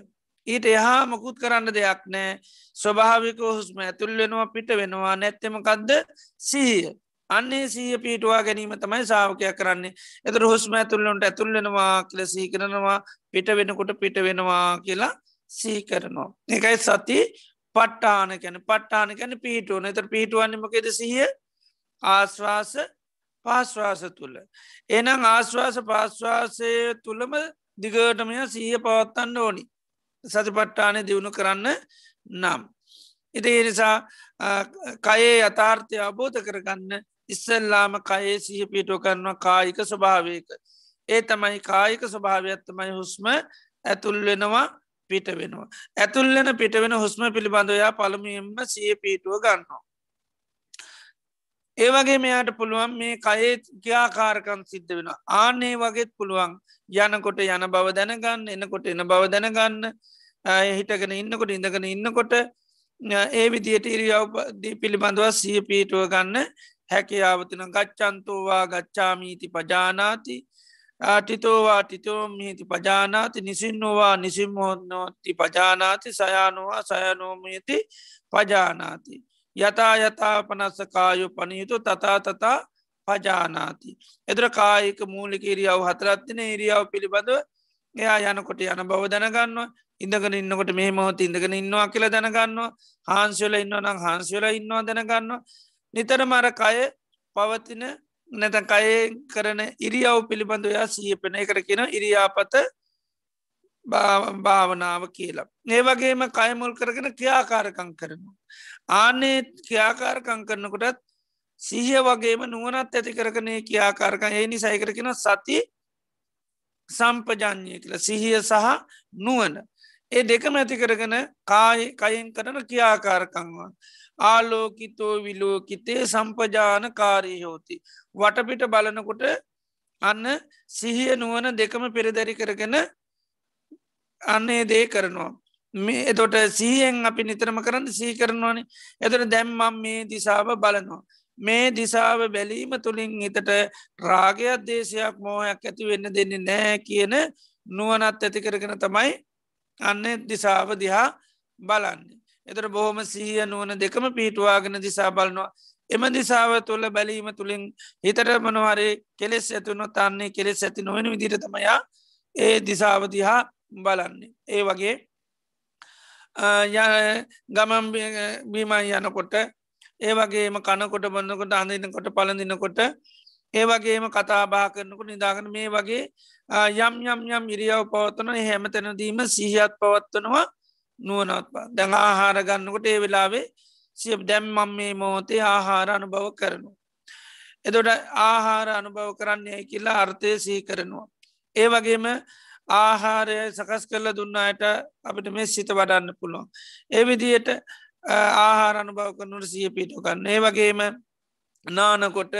ඊට එහා මොකුත් කරන්න දෙයක් නෑ ස්වභාවික හුස්ම ඇතුල් වෙනවා පිට වෙනවා. නැත්තමකක්ද සීය අන්නේ සීය පීටවා ගැනීම තමයි සාාවකයක් කරන්නේ. එතර හුස්ම ඇතුල්ලොන්ට ඇතුල්ලෙනවා කියල සී කරනවා. පිට වෙනකොට පිට වෙනවා කියලා සී කරනවා. එකයි සති පට්ටාන කැන පට්ටාන කැන පිහිටුවන. එතර පිහිටුවන්නමකෙද සිහිය? ආශ්වාස පාශ්වාස තුළ. එනම් ආශ්වාස පාශ්වාසය තුළම දිගටමය සීය පවත්තන්න ඕනි. සතිපට්ටානය දියුණු කරන්න නම්. ඉති එනිසා කයේ අතාර්ථය අබෝධ කරගන්න ඉස්සල්ලාම කයේ සිහ පිටෝ කරනවා කායික ස්වභාවයක. ඒ තමයි කායික ස්වභාවයත්තමයි හුස්ම ඇතුල් වෙනවා පිට වෙනවා. ඇතුල්ලෙන පිට වෙන හුස්ම පිළිබඳවයා පළමියෙන්ම සිය පිටුව ගන්නවා. ඒවගේ මෙයාට පුළුවන් මේ කයේ ක්‍යාකාරකම් සිද්ධ වෙන ආනේ වගේත් පුළුවන් යනකොට යන බව දැනගන්න එනකොට එන බව දැනගන්න හිටගෙන ඉන්නකොට ඉඳගෙන ඉන්නකොට ඒ විදියට ඉරියව් පිළිබඳව සිය පීටුව ගන්න හැකියාවතින ගච්චන්තෝවා ගච්ඡාමීති පජානාති ආටිතෝවා ටිතෝ මිහිති පජානාති නිසින්නෝවා නිසිම්මෝනෝති පජානාති සයානුවා සයනෝමයති පජානාති. යතා යතා පනස්සකායු පනීතු තතා තතා පජානාති. එදර කායික මූලික ඉරියාව හතරත්තින ඉරියාව පිළිබඳව එයා යනකොට යන බව දැනගන්නවා. ඉඳගෙන ඉන්නකොට මේ මොහොත ඉඳගෙන ඉන්නවා කියල දැනගන්නවා. හාන්සල ඉන්න නම් හාන්සල ඉන්නවා දැනගන්නවා. නිතර මර කය පවතින නැත කයේ කරන ඉරියාව පිළිබඳවයා සියපෙන එකට කියෙන ඉරියාපත භාවනාව කියලා. ඒ වගේම කයමුල් කරගෙන ක්‍රියාකාරකං කරනවා. ආනේ ක්‍රියාකාරකං කරනකොටත් සිහිය වගේම නුවනත් ඇති කරකනේ ක්‍රියාකාරකං ඒ නිසයිකරකෙන සති සම්පජඥය කියල සිහිය සහ නුවන. ඒ දෙකම ඇති කරගෙන කායි කයින් කරන ක්‍රියාකාරකංවන්. ආලෝකිතෝ විලෝකිතේ සම්පජාන කාරී හෝති. වටපිට බලනකොට අන්න සිහිය නුවන දෙකම පෙරදැරි කරගෙන අන්නේ දේ කරනවා. මේ එතොට සීහෙන් අපි නිතරම කරන්න සී කරනවානේ එතට දැම්මම් මේ දිසාව බලනවා. මේ දිසාව බැලීම තුළින් හිතට රාගයක් දේශයක් මෝහයක් ඇති වෙන්න දෙන්නේ නෑ කියන නුවනත් ඇති කරගෙන තමයි අන්න දිසාව දිහා බලන්නේ. එතර බොහොම සීය නුවන දෙකම පිටවාගෙන දිසා බලනවා. එම දිසාව තුළ බැලීම තුළින් හිතට මනවරේ කෙලෙස් ඇතුුණු තන්නේ කෙලෙස් ඇති නොවෙන විදිරතමයා ඒ දිසාවදිහා බලන්නේ. ඒ වගේ ගමම් බීමයි යනකොට ඒ වගේම කනකොට බන්නකොට අඳන්නකොට පලඳන්නකොට ඒ වගේම කතාබා කරනකොට නිදාගන මේ වගේ යම් යම් යම් ඉරියාව පවත්වන හැමතැනදීම සිහියත් පවත්වනවා නුවනත්වා දැඟ ආහාර ගන්නකොට ඒ වෙලාවේ සිය දැම්මම් මේ මෝතේ ආහාර අනුභව කරනු. එදොට ආහාර අනුභව කරන්නේ කියලා අර්ථය සී කරනවා. ඒ වගේම ආහාරය සකස් කරල දුන්නායට අපිට මේ සිත වඩන්න පුළුවන්. ඒ විදියට ආහාර අනුභව කරනුට සිය පිටුකන්න ඒ වගේම නානකොට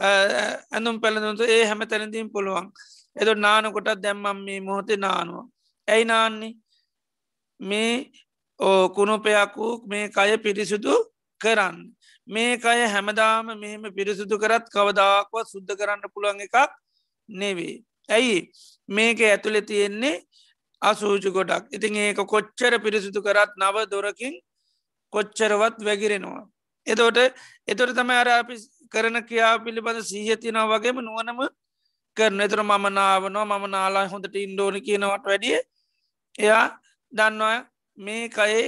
ඇඳුම් පැළඳුතු ඒ හැම තැනදීම් පුළුවන්. එද නානකොටත් දැම්මම් මේ මොහොතේ නානවා. ඇයි නාන්නේ මේ ඕ කුණුපයක්වූ මේ කය පිරිසුදු කරන්න. මේ අය හැමදාම මෙහෙම පිරිසුදු කරත් කවදාක්වත් සුද්ධ කරන්න පුළුවන් එකක් නෙවේ. ඇයි මේක ඇතුළෙ තියෙන්නේ අසූචු ගොඩක් ඉතින් ඒක කොච්චර පිරිසිදු කරත් නව දොරකින් කොච්චරවත් වැගිරෙනවා. එතෝට එතොට තම අර අපි කරන කියා පිළිබඳ සීහතිනාව වගේම නුවනම කරන එතර මම නාවනවා මම නාලා හොඳට ඉන්ඩෝනි කියනවට වැඩිය එයා දන්නවා මේ කයේ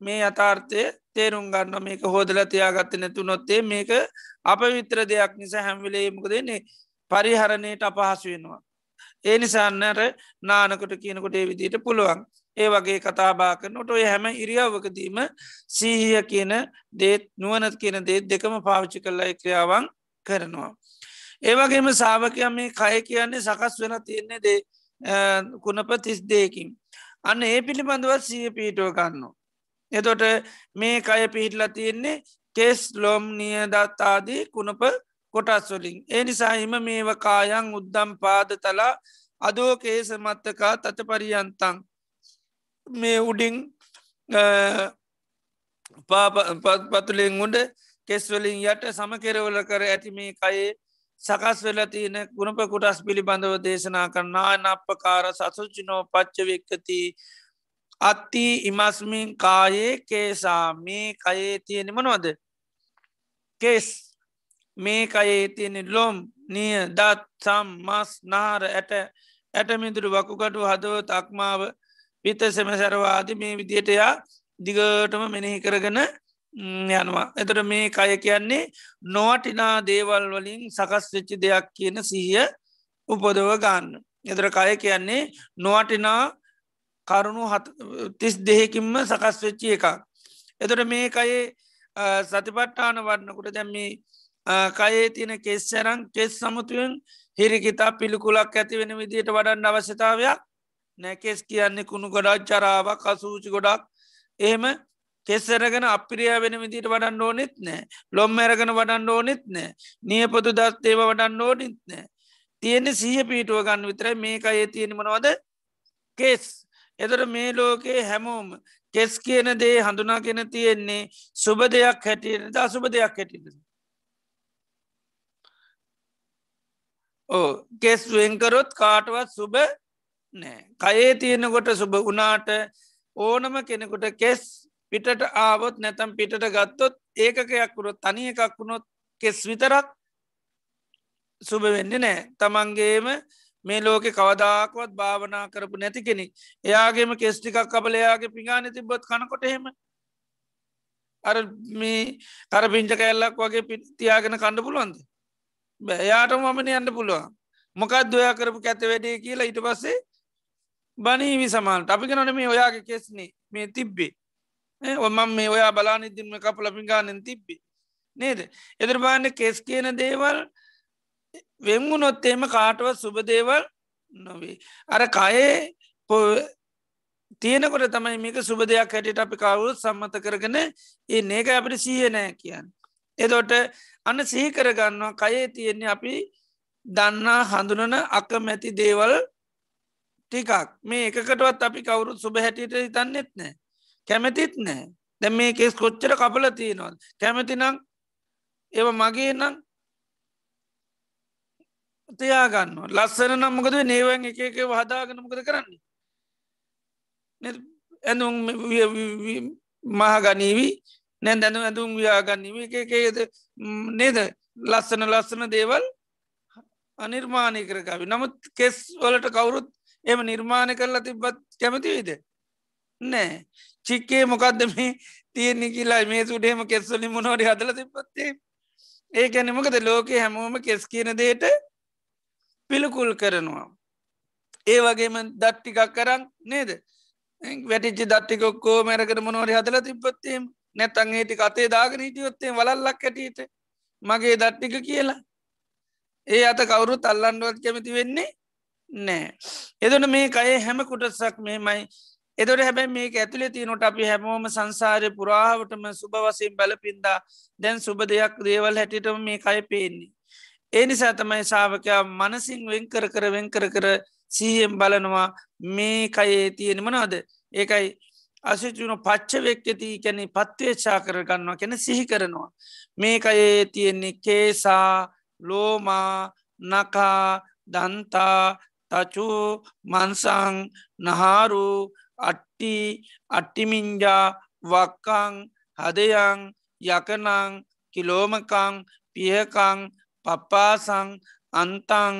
මේ අතාර්ථය තේරුම් ගන්න මේක හෝදල තියාගත්ත නැතු නොත්තේ මේක අප විත්‍ර දෙයක් නිසා හැම්විලේ මොක දෙන්නේ පරිහරණයට අපහසු වෙනවා. ඒ නිසාන්නර නානකොට කියනකොට ඒ විදිට පුළුවන් ඒ වගේ කතාබා කරනට ඔය හැම ඉරියාවකදීම සීහිය කියන දේත් නුවනත් කියන දේත් දෙකම පාවිච්චි කරලා ක්‍රියාවන් කරනවා. ඒවගේම සාාවකයන් මේ කය කියන්නේ සකස් වෙන තියන්නේ දේ කුණප තිස් දේකින්. අන්න ඒ පිළිබඳවත් සිය පීටෝ ගන්නවා. එතොට මේ කය පිහිටලා තියෙන්නේ කෙස් ලොම් නියදත්තාදී කුණප කොටස්වලින්. ඒ නිසාහිම මේව කායන් උද්දම් පාද තලා අදෝ කේස මත්තකා තත පරියන්තං මේ උඩින් පතුලෙන් උඩ කෙස්වලින් යට සමකෙරවල කර ඇති මේ කයේ සකස් වෙල තියන ගුණප කොටස් පිළිබඳව දේශනා කරන්නා නප්පකාර සසුචිනෝ පච්චවෙක්කති. අත්ති ඉමස්මින් කායේ කේසා. මේ කයේ තියෙන මනවද? කේස්. මේ කයේ තියෙන ලොම් නිය දත් සම් මස් නාර ඇට ඇටමිදුරු වකුකටු හදව තක්මාව පිත සෙම සැරවාද මේ විදියට යා දිගටම මෙනෙහි කරගන යනවා එතට මේ කය කියන්නේ නොවටිනා දේවල් වලින් සකස් වෙච්චි දෙයක් කියන සිහිය උපදව ගන්න. එතර කය කියන්නේ නොවටිනා කරුණු තිස් දෙහෙකින්ම සකස් වෙච්චි එකක්. එතට මේ කයේ සතිපට්ටාන වන්නකුට දැම්මේ කයේ තියෙන කෙස්සරං කෙස් සමුතුවෙන් හිරිකිතා පිළිකුලක් ඇති වෙන විදියට වඩන්න අවශ්‍යතාවයක් නැකෙස් කියන්නේ කුණු ගොඩක් චරාවක් අසූචි ගොඩක්. එහෙම කෙස්සරගෙන අපිරිය වෙන විදිට වඩන්න ඕනෙත් නෑ. ලොම් ඇරගෙන වඩන්න ඕනෙත් නෑ. නියපොතු දස් ඒව වඩන්න ඕනෙත් නෑ. තියෙන සීහ පීටුව ගන්න විතර මේක අයේ තියෙන මනවද? කෙස්. එතට මේ ලෝකයේ හැමෝම කෙස් කියන දේ හඳුනාගෙන තියෙන්නේ සුබ දෙයක් හැටියට අසුබ දෙයක් හැටිට ඕ කෙස් වෙන්කරොත් කාටවත් සුබ නෑ. කයේ තියෙනකොට සුබ වනාට ඕනම කෙනෙකුට කෙස් පිටට ආවොත් නැතම් පිටට ගත්තොත් ඒකකයක් වුණොත් තනි එකක් වුණොත් කෙස් විතරක් සුභ වෙන්න නෑ. තමන්ගේම මේ ලෝකෙ කවදාකවත් භාවනා කරපු නැති කෙනෙ එයාගේම කෙස්ටිකක් කබලයාගේ පිගාන තිබොත් කනකොට එහෙම. අර මේ කර පිංච කැල්ලක් වගේ පිතියාගෙන කණ්ඩ පුළුවන්ද? බෑයාට මමන යන්න පුළුවන්. මොකක් දොයා කරපු කැත වැඩේ කියලා ඊට පස්සේ බනීවි සමාන්ට. අපි නොන මේ ඔයාගේ කෙස්නේ මේ තිබ්බේ. ඔමම් මේ ඔයා බලානිදින්ම කපල පිගානෙන් තිබ්බි. නේද? එදරබාන්න කෙස් කියන දේවල් වෙංගුනොත් එම කාටවත් සුබ දේවල් නොවේ. අර කයේ තියෙනකොට තමයි මේක සුබ දෙයක් හැටියට අපි කවුත් සම්මත කරගෙන ඒ නේක අපිට සීය නෑ කියන්න. එදොට අන්න සිහි කරගන්නවා කයේ තියෙන්නේ අපි දන්නා හඳුනන අකමැති දේවල් ටිකක්. මේ එකකටවත් අපි කවුරුත් සුබ හැටියට හිතන්නෙත් නෑ. කැමැතිත් නෑ. දැ මේ කෙස් කොච්චර කපල තියෙනවල් කැමැති නං ඒව මගේ නම් තියාගන්න ලස්සන නම් මොකද නේවන් එක එක හදාගන මොකද කරන්නේ? ඇඳුම් මහගනීවී නැ දැනු ඇඳුම් ව්‍යාගන්නීම එක එකද නේද? ලස්සන ලස්සන දේවල් අනිර්මාණය කරකාව නමුත් කෙස් වලට කවුරුත් එම නිර්මාණය කරලා තිබත් කැමතිවේද නෑ. චික්කේ මොකක්ද මේ තියෙනෙ කියලා මේ සුඩේම කෙස්වලින් මොනොට හදල තිබත්තේ ඒ ඇනමකද ලෝකෙ හැමෝම කෙස් කියන දේට පිළිකුල් කරනවා. ඒ වගේම දට්ටිකක් කරන්න නේද? වැටිච්චි දට්ටිකොක්කෝ මැරකට මොනොට හදල තිබත්තේම නැතන් ඒටි කතේ දාගෙන හිටියොත්තේ වලල්ලක් ඇටට මගේ දට්ටික කියලා. ඒ අත කවුරුත් අල්ලන්ඩුවත් කැමති වෙන්නේ නෑ එදන මේ අය හැම කුටසක් මෙමයි එදොට හැබැයි මේක ඇතුළේ තියනොට අපි හැමෝම සංසාරය පුරාවටම සුභ වසයෙන් බැලපින්දා. දැන් සුබ දෙයක් දේවල් හැටිටම මේ අය පේන්නේ. ඒ නිසා තමයි සාාවකයා මනසින් වෙන්කර කර වෙන්කර කර සීහෙන් බලනවා මේ කයේ තියෙන මනවාද? ඒකයි අසිචුන පච්ච වෙක්කති කැනෙ පත්වේච්චා කරගන්නවා කැන සිහි කරනවා. මේ අයේ තියෙන්නේ කේසා ලෝමා නකා දන්තා තචු මන්සං නහාරු අට්ටි අට්ටිමින්ජා වක්කං හදයං යකනං කිලෝමකං පියකං පප්පාසං අන්තං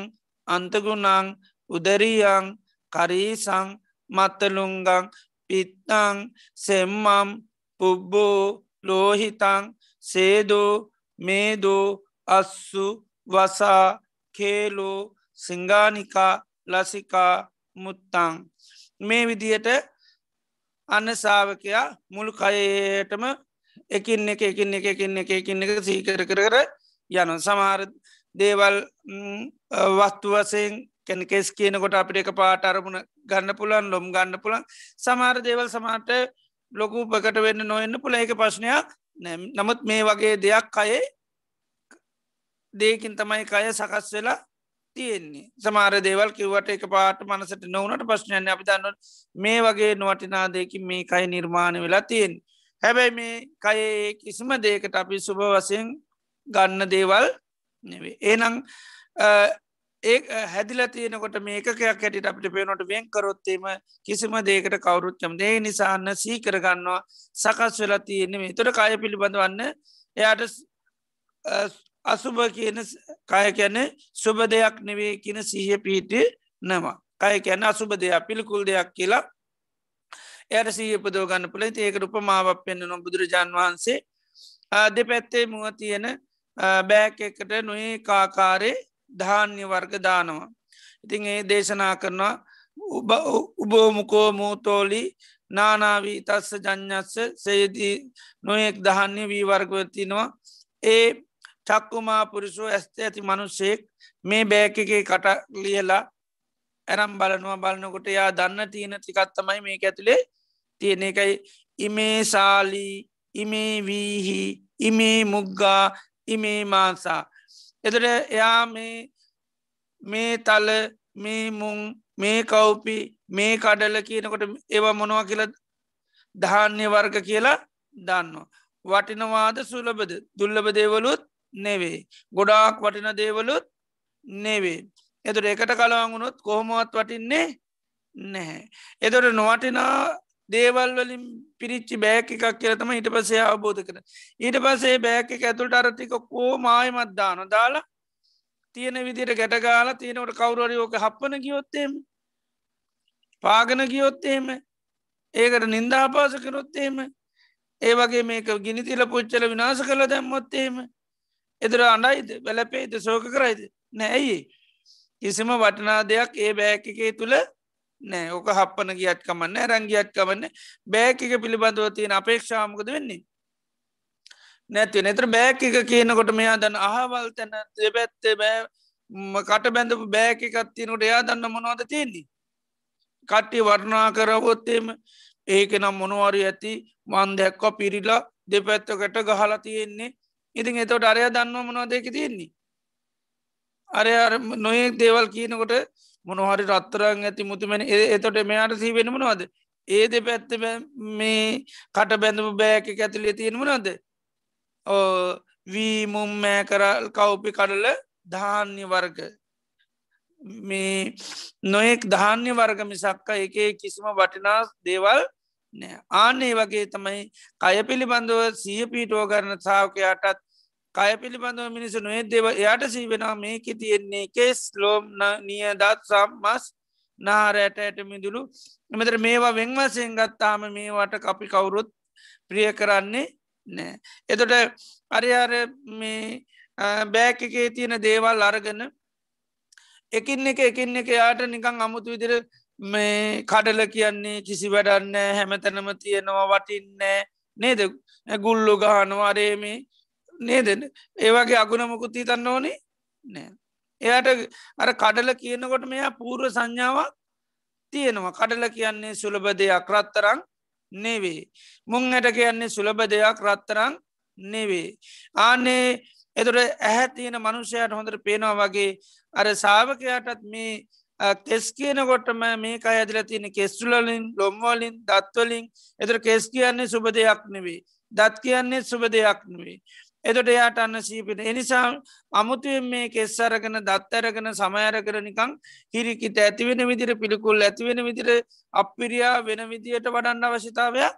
අන්තගුණං උදරියං කරීසං මත්තලුංගං පිත්තං සෙම්මම් පුබ්බෝ ලෝහිතං සේදෝ මේදෝ අස්සු වසා කේලෝ සිංගානිකා ලසිකා මුත්තං. මේ විදියට අන්න සාාවකයා මුළු කයටම එකින් එක එකින් එක එකින් එක එකින් එක සීකර කර කර යනු සමහර දේවල් වස්තු වසයෙන් කැනකෙස් කියනකොට අපිට එක පාට අරමුණ ගන්න පුළන් ලොම් ගන්න පුළන් සමහර දේවල් සමහට ලොකු උපකට වෙන්න නොවෙන්න පුළ එක ප්‍රශ්නයක් නමුත් මේ වගේ දෙයක් අයේ දේකින් තමයි කය සකස් වෙලා තියෙන්නේ. සමාර දේවල් කිවට එක පාට මනසට නොවනට ප්‍රශ්නයන්න අපි දන්න මේ වගේ නොවටිනාදයකින් මේ කයි නිර්මාණ වෙලා තියෙන් හැබැයි මේ කයේ කිසිම දේකට අපි සුභ වසයෙන් ගන්න දේවල් නෙවේ ඒනං ඒ හැදිල තියනකොට මේකයක් හැටිට අපිට පේනොට වෙන් කරොත්තේම කිසිම දේකට කවරුත්චම් දේ නිසාන්න සී කරගන්නවා සකස් වෙලා තියෙන්නේ මේ. තොට කාය පිළිබඳවන්න එයාට අසුභ කියන කය කියැන සුබ දෙයක් නෙවේ කියන සිහිය පිහිටි නවා කය කියැන අසුබ දෙයක් පිළිකුල් දෙයක් කියලා එයට සීපදෝගන්න පුළ ඒකට උපමාවක් පෙන්න්නන බුදුරජාන් වහන්සේ. දෙපැත්තේ මුව තියෙන බෑක් එකට නොඒ කාකාරේ ධාන්‍ය වර්ග දානවා. ඉතින් ඒ දේශනා කරනවා උබෝමුකෝ මූතෝලි නානාවී තස්ස ජඥත්ස සේදී නොයෙක් දහන්නේ වී වර්ගවතිනවා ඒ චක්කුමා පුරුෂෝ ඇස්ත ඇති මනුස්සෙක් මේ බෑක එකේ කට ලියලා ඇරම් බලනවා. බලනකොට යා දන්න තියෙන තිකත්තමයි මේ ඇතුළේ තියෙන එකයි ඉමේ සාලී ඉමේ වීහි ඉමේ මුග්ගා ඉමේ මාසා. එතට එයා මේ මේ තල මේ මුං මේ කව්පි මේ කඩල කියනකොට ඒවා මොනවා කියල ධාන්‍ය වර්ග කියලා දන්නවා. වටිනවාද සුලබද දුල්ලබ දේවලුත් නෙවේ. ගොඩාක් වටින දේවලුත් නෙවේ. එතුට එකට කලාගුණොත් කොහොමවත් වටින්නේ නැහැ. එතොට නොවටිනා දේවල් වලින් පිරිච්චි බෑක එකක් කියලතම ඊට පසේ අවබෝධ කර. ඊට පසේ බෑක ඇතුළට අරතික කෝ මායමත් දාන දාලා තියෙන විදිට ගැටගාල තියෙනවට කවරුවරි ඕක හප්පන ගියොත්තේම පාගන ගියොත්තේම ඒකට නින්දාපාස කරොත්තේම ඒ වගේ මේක ගිනිතිල පුච්චල විනාස කළ දැම්මොත්තේම එදර අඩයිද වැලපේද සෝක කරයිද? නෑයි කිසිම වටනා දෙයක් ඒ බෑක එකේ තුළ නෑ. ඕක හප්පන ගියත් කමන්න රංගියත් කමන්න බෑක එක පිළිබඳව තියෙන අපේක්ෂාමකද වෙන්නේ? නැති නතර බෑක එක කියනකොට මෙයා දන්න අහවල් තැන දෙපැත්තේ බෑ කට බැඳපු බෑක එකත් තියනට එයා දන්න මොනවද තියෙන්නේ? කට්ටි වර්ණා කරවොත්තේම ඒක නම් මොනවාරි ඇති මන් දැක්ක පිරිලා දෙපැත්තකට ගහලා තියෙන්නේ. ඉතින් එතවට අරය දන්න මොනවා දෙක තියෙන්නේ? අරය නොයෙක් දේවල් කියනකොට මොනහරි රත්තරං ඇති මුතුමැන එතොට මෙයාට සී වෙන මොනවාද? ඒ දෙ පැත්ත මේ කට බැඳපු බෑක ඇතුලේ තියෙන මොනවාද? වී මුම්මෑ කරල් කව්පි කඩල ධාන්‍ය වර්ග. මේ නොයෙක් ධාන්‍ය වර්ග මිසක්ක එක කිසිම වටිනා දේවල් නෑ. ආනේ වගේ තමයි කය පිළිබඳව සිය පීටෝ කරන සාාවකයාටත් කය පිළිබඳව මිනිසු නොේ දෙව එයට සීවෙනවා. මේක තියෙන්නේ කෙස් ලෝම් නිය දත් සම්මස් නාරයට ඇට මිදුළු එමතර මේවා වෙංවසයෙන් ගත්තාම මේවට අපි කවුරුත් ප්‍රිය කරන්නේ නෑ. එතොට අරිහර මේ බෑක එකේ තියෙන දේවල් අරගන එකින් එක එකින් එක යාට නිකං අමුතු විදිර මේ කඩල කියන්නේ කිසි වැඩන්න හැමතැනම තියෙනවා වටින්නෑ නේද? ගුල්ලු ගහනවාරේ මේ නේද ඒවාගේ අගුණමකුත් හිතන්න ඕනේ නෑ. එයාට අර කඩල කියනකොට මෙයා පූර්ව සංඥාවක් තියෙනවා කඩල කියන්නේ සුලබ දෙයක් රත්තරං නෙවේ. මුං ඇට කියන්නේ සුලබ දෙයක් රත්තරං නෙවේ. ආනේ එතුට ඇහැ තියෙන මනුෂ්‍යයට හොඳට පේනවා වගේ අර සාාවකයාටත් මේ කෙස් කියනකොටම මේ අයදල තියෙන කෙස්ටුලලින් ලොම්වලින් දත්වලින් එතර කෙස් කියන්නේ සුබ දෙයක් නෙවේ. දත් කියන්නේ සුබ දෙයක් නෙවේ. එතොට එයාට අන්න සීපිට එනිසා අමුතුවෙන් මේ කෙස් අරගෙන දත් අරගෙන සමයර කරනිකං හිරිකිත ඇතිවෙන විදිර පිළිකුල් ඇතිවෙන විදිර අපිරියා වෙන විදියට වඩන්න අවශ්‍යතාවයක්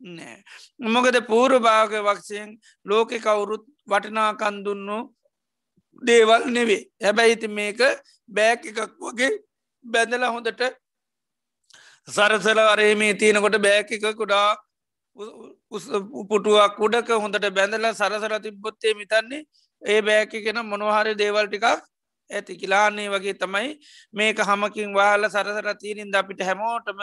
නෑ. මොකද පූරු භාග වක්ෂයෙන් ලෝකෙ කවුරුත් වටනාකන් දුන්නු දේවල් නෙවේ හැබැයිති මේක බෑක් එකක් වගේ බැඳල හොඳට සරසල අරේ මේ තියෙනකොට බෑක එක කුඩා පුටුවක් උඩක හොඳට බැඳල සරසර තිබ්බොත්තේ මිතන්නේ ඒ බෑකිගෙන මොනොහරි දේවල් ටිකක් ඇති කිලාන්නේ වගේ තමයි මේක හමකින් වාල සරසර තීරින්ද අපිට හැමෝටම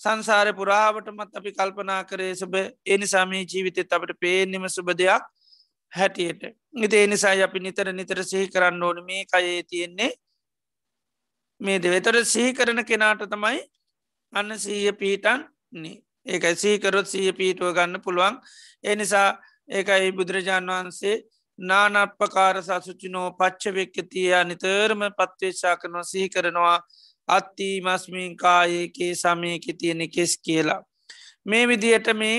සංසාර පුරාවටමත් අපි කල්පනා කරේ සුබ. එනිසාමී ජීවිතෙත් අපට පේනෙම සුබ දෙයක් හැටියට. ඉති එනිසා අපි නිතර නිතර සිහි කරන්න ඕන. මේ කයේ තියෙන්නේ. මේ දෙවෙතර සිහි කරන කෙනාට තමයි අන්න සීය පීටන් නේ ඒකයි සීකරොත් සීය පීටුව ගන්න පුළුවන් එනිසා ඒකයි බුදුරජාණන් වහන්සේ නානප්පකාර සසුචිනෝ පච්ච වෙක්කතියා නිතරම පත්වේශා කරනවා සිහි කරනවා අත්ති මස්මින් කායේකේ සමයකි තියෙන කෙස් කියලා. මේ විදියට මේ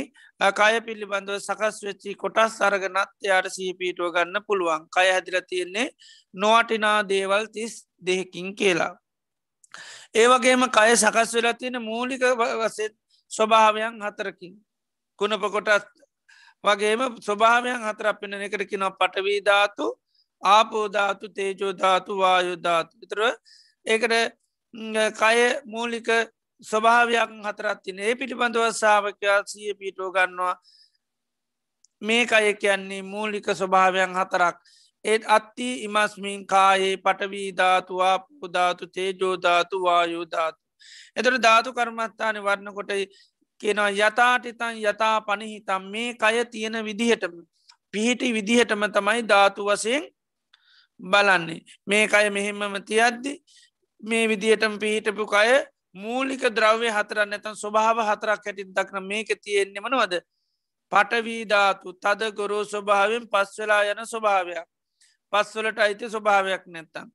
කය පිළිබඳව සකස් වෙච්චි කොටස් අරගනත් යාට සීපීටුව ගන්න පුළුවන් කය හැදිල තියෙන්නේ නොවටිනා දේවල් තිස් දෙහකින් කියලා. ඒවගේම කය සකස් වෙලා තියෙන මූලික වසෙත් ස්වභාවයන් හතරකින්. කුණප කොටත් වගේම ස්වභාවයන් හතර අපෙන එකට කින පටවීධාතු ආපෝධාතු තේජෝධාතු වායුධාතු විතර ඒකට කය මූලික ස්වභාවයක් හතරත්තින ඒ පිළිබඳව සාාවකයා සිය පිටෝ ගන්නවා. මේක අය කියන්නේ මූලික ස්වභාවයන් හතරක්. ඒත් අත්ති ඉමස්මින් කායේ පටවීධාතුවා පුධාතු තේජෝධාතු වායුධාතු එතට ධාතු කර්මත්තාන වරණකොට කියනවා යථාටිතන් යථා පණහිතම් මේ කය තියෙන විදිහටම පිහිටි විදිහටම තමයි ධාතු වසයෙන් බලන්නේ. මේ අය මෙහෙමම තියද්දි මේ විදිහටම පිහිටපු කය මූලික ද්‍රව්‍ය හතර නැතන් ස්වභාව හතරක් හැටින් දක්න මේක තියෙන්නේ මනවද? පටවීධාතු තද ගොරෝ ස්වභාවෙන් පස්වෙලා යන ස්වභාවයක්. පස්වලට අයිති ස්වභාවයක් නැත්තං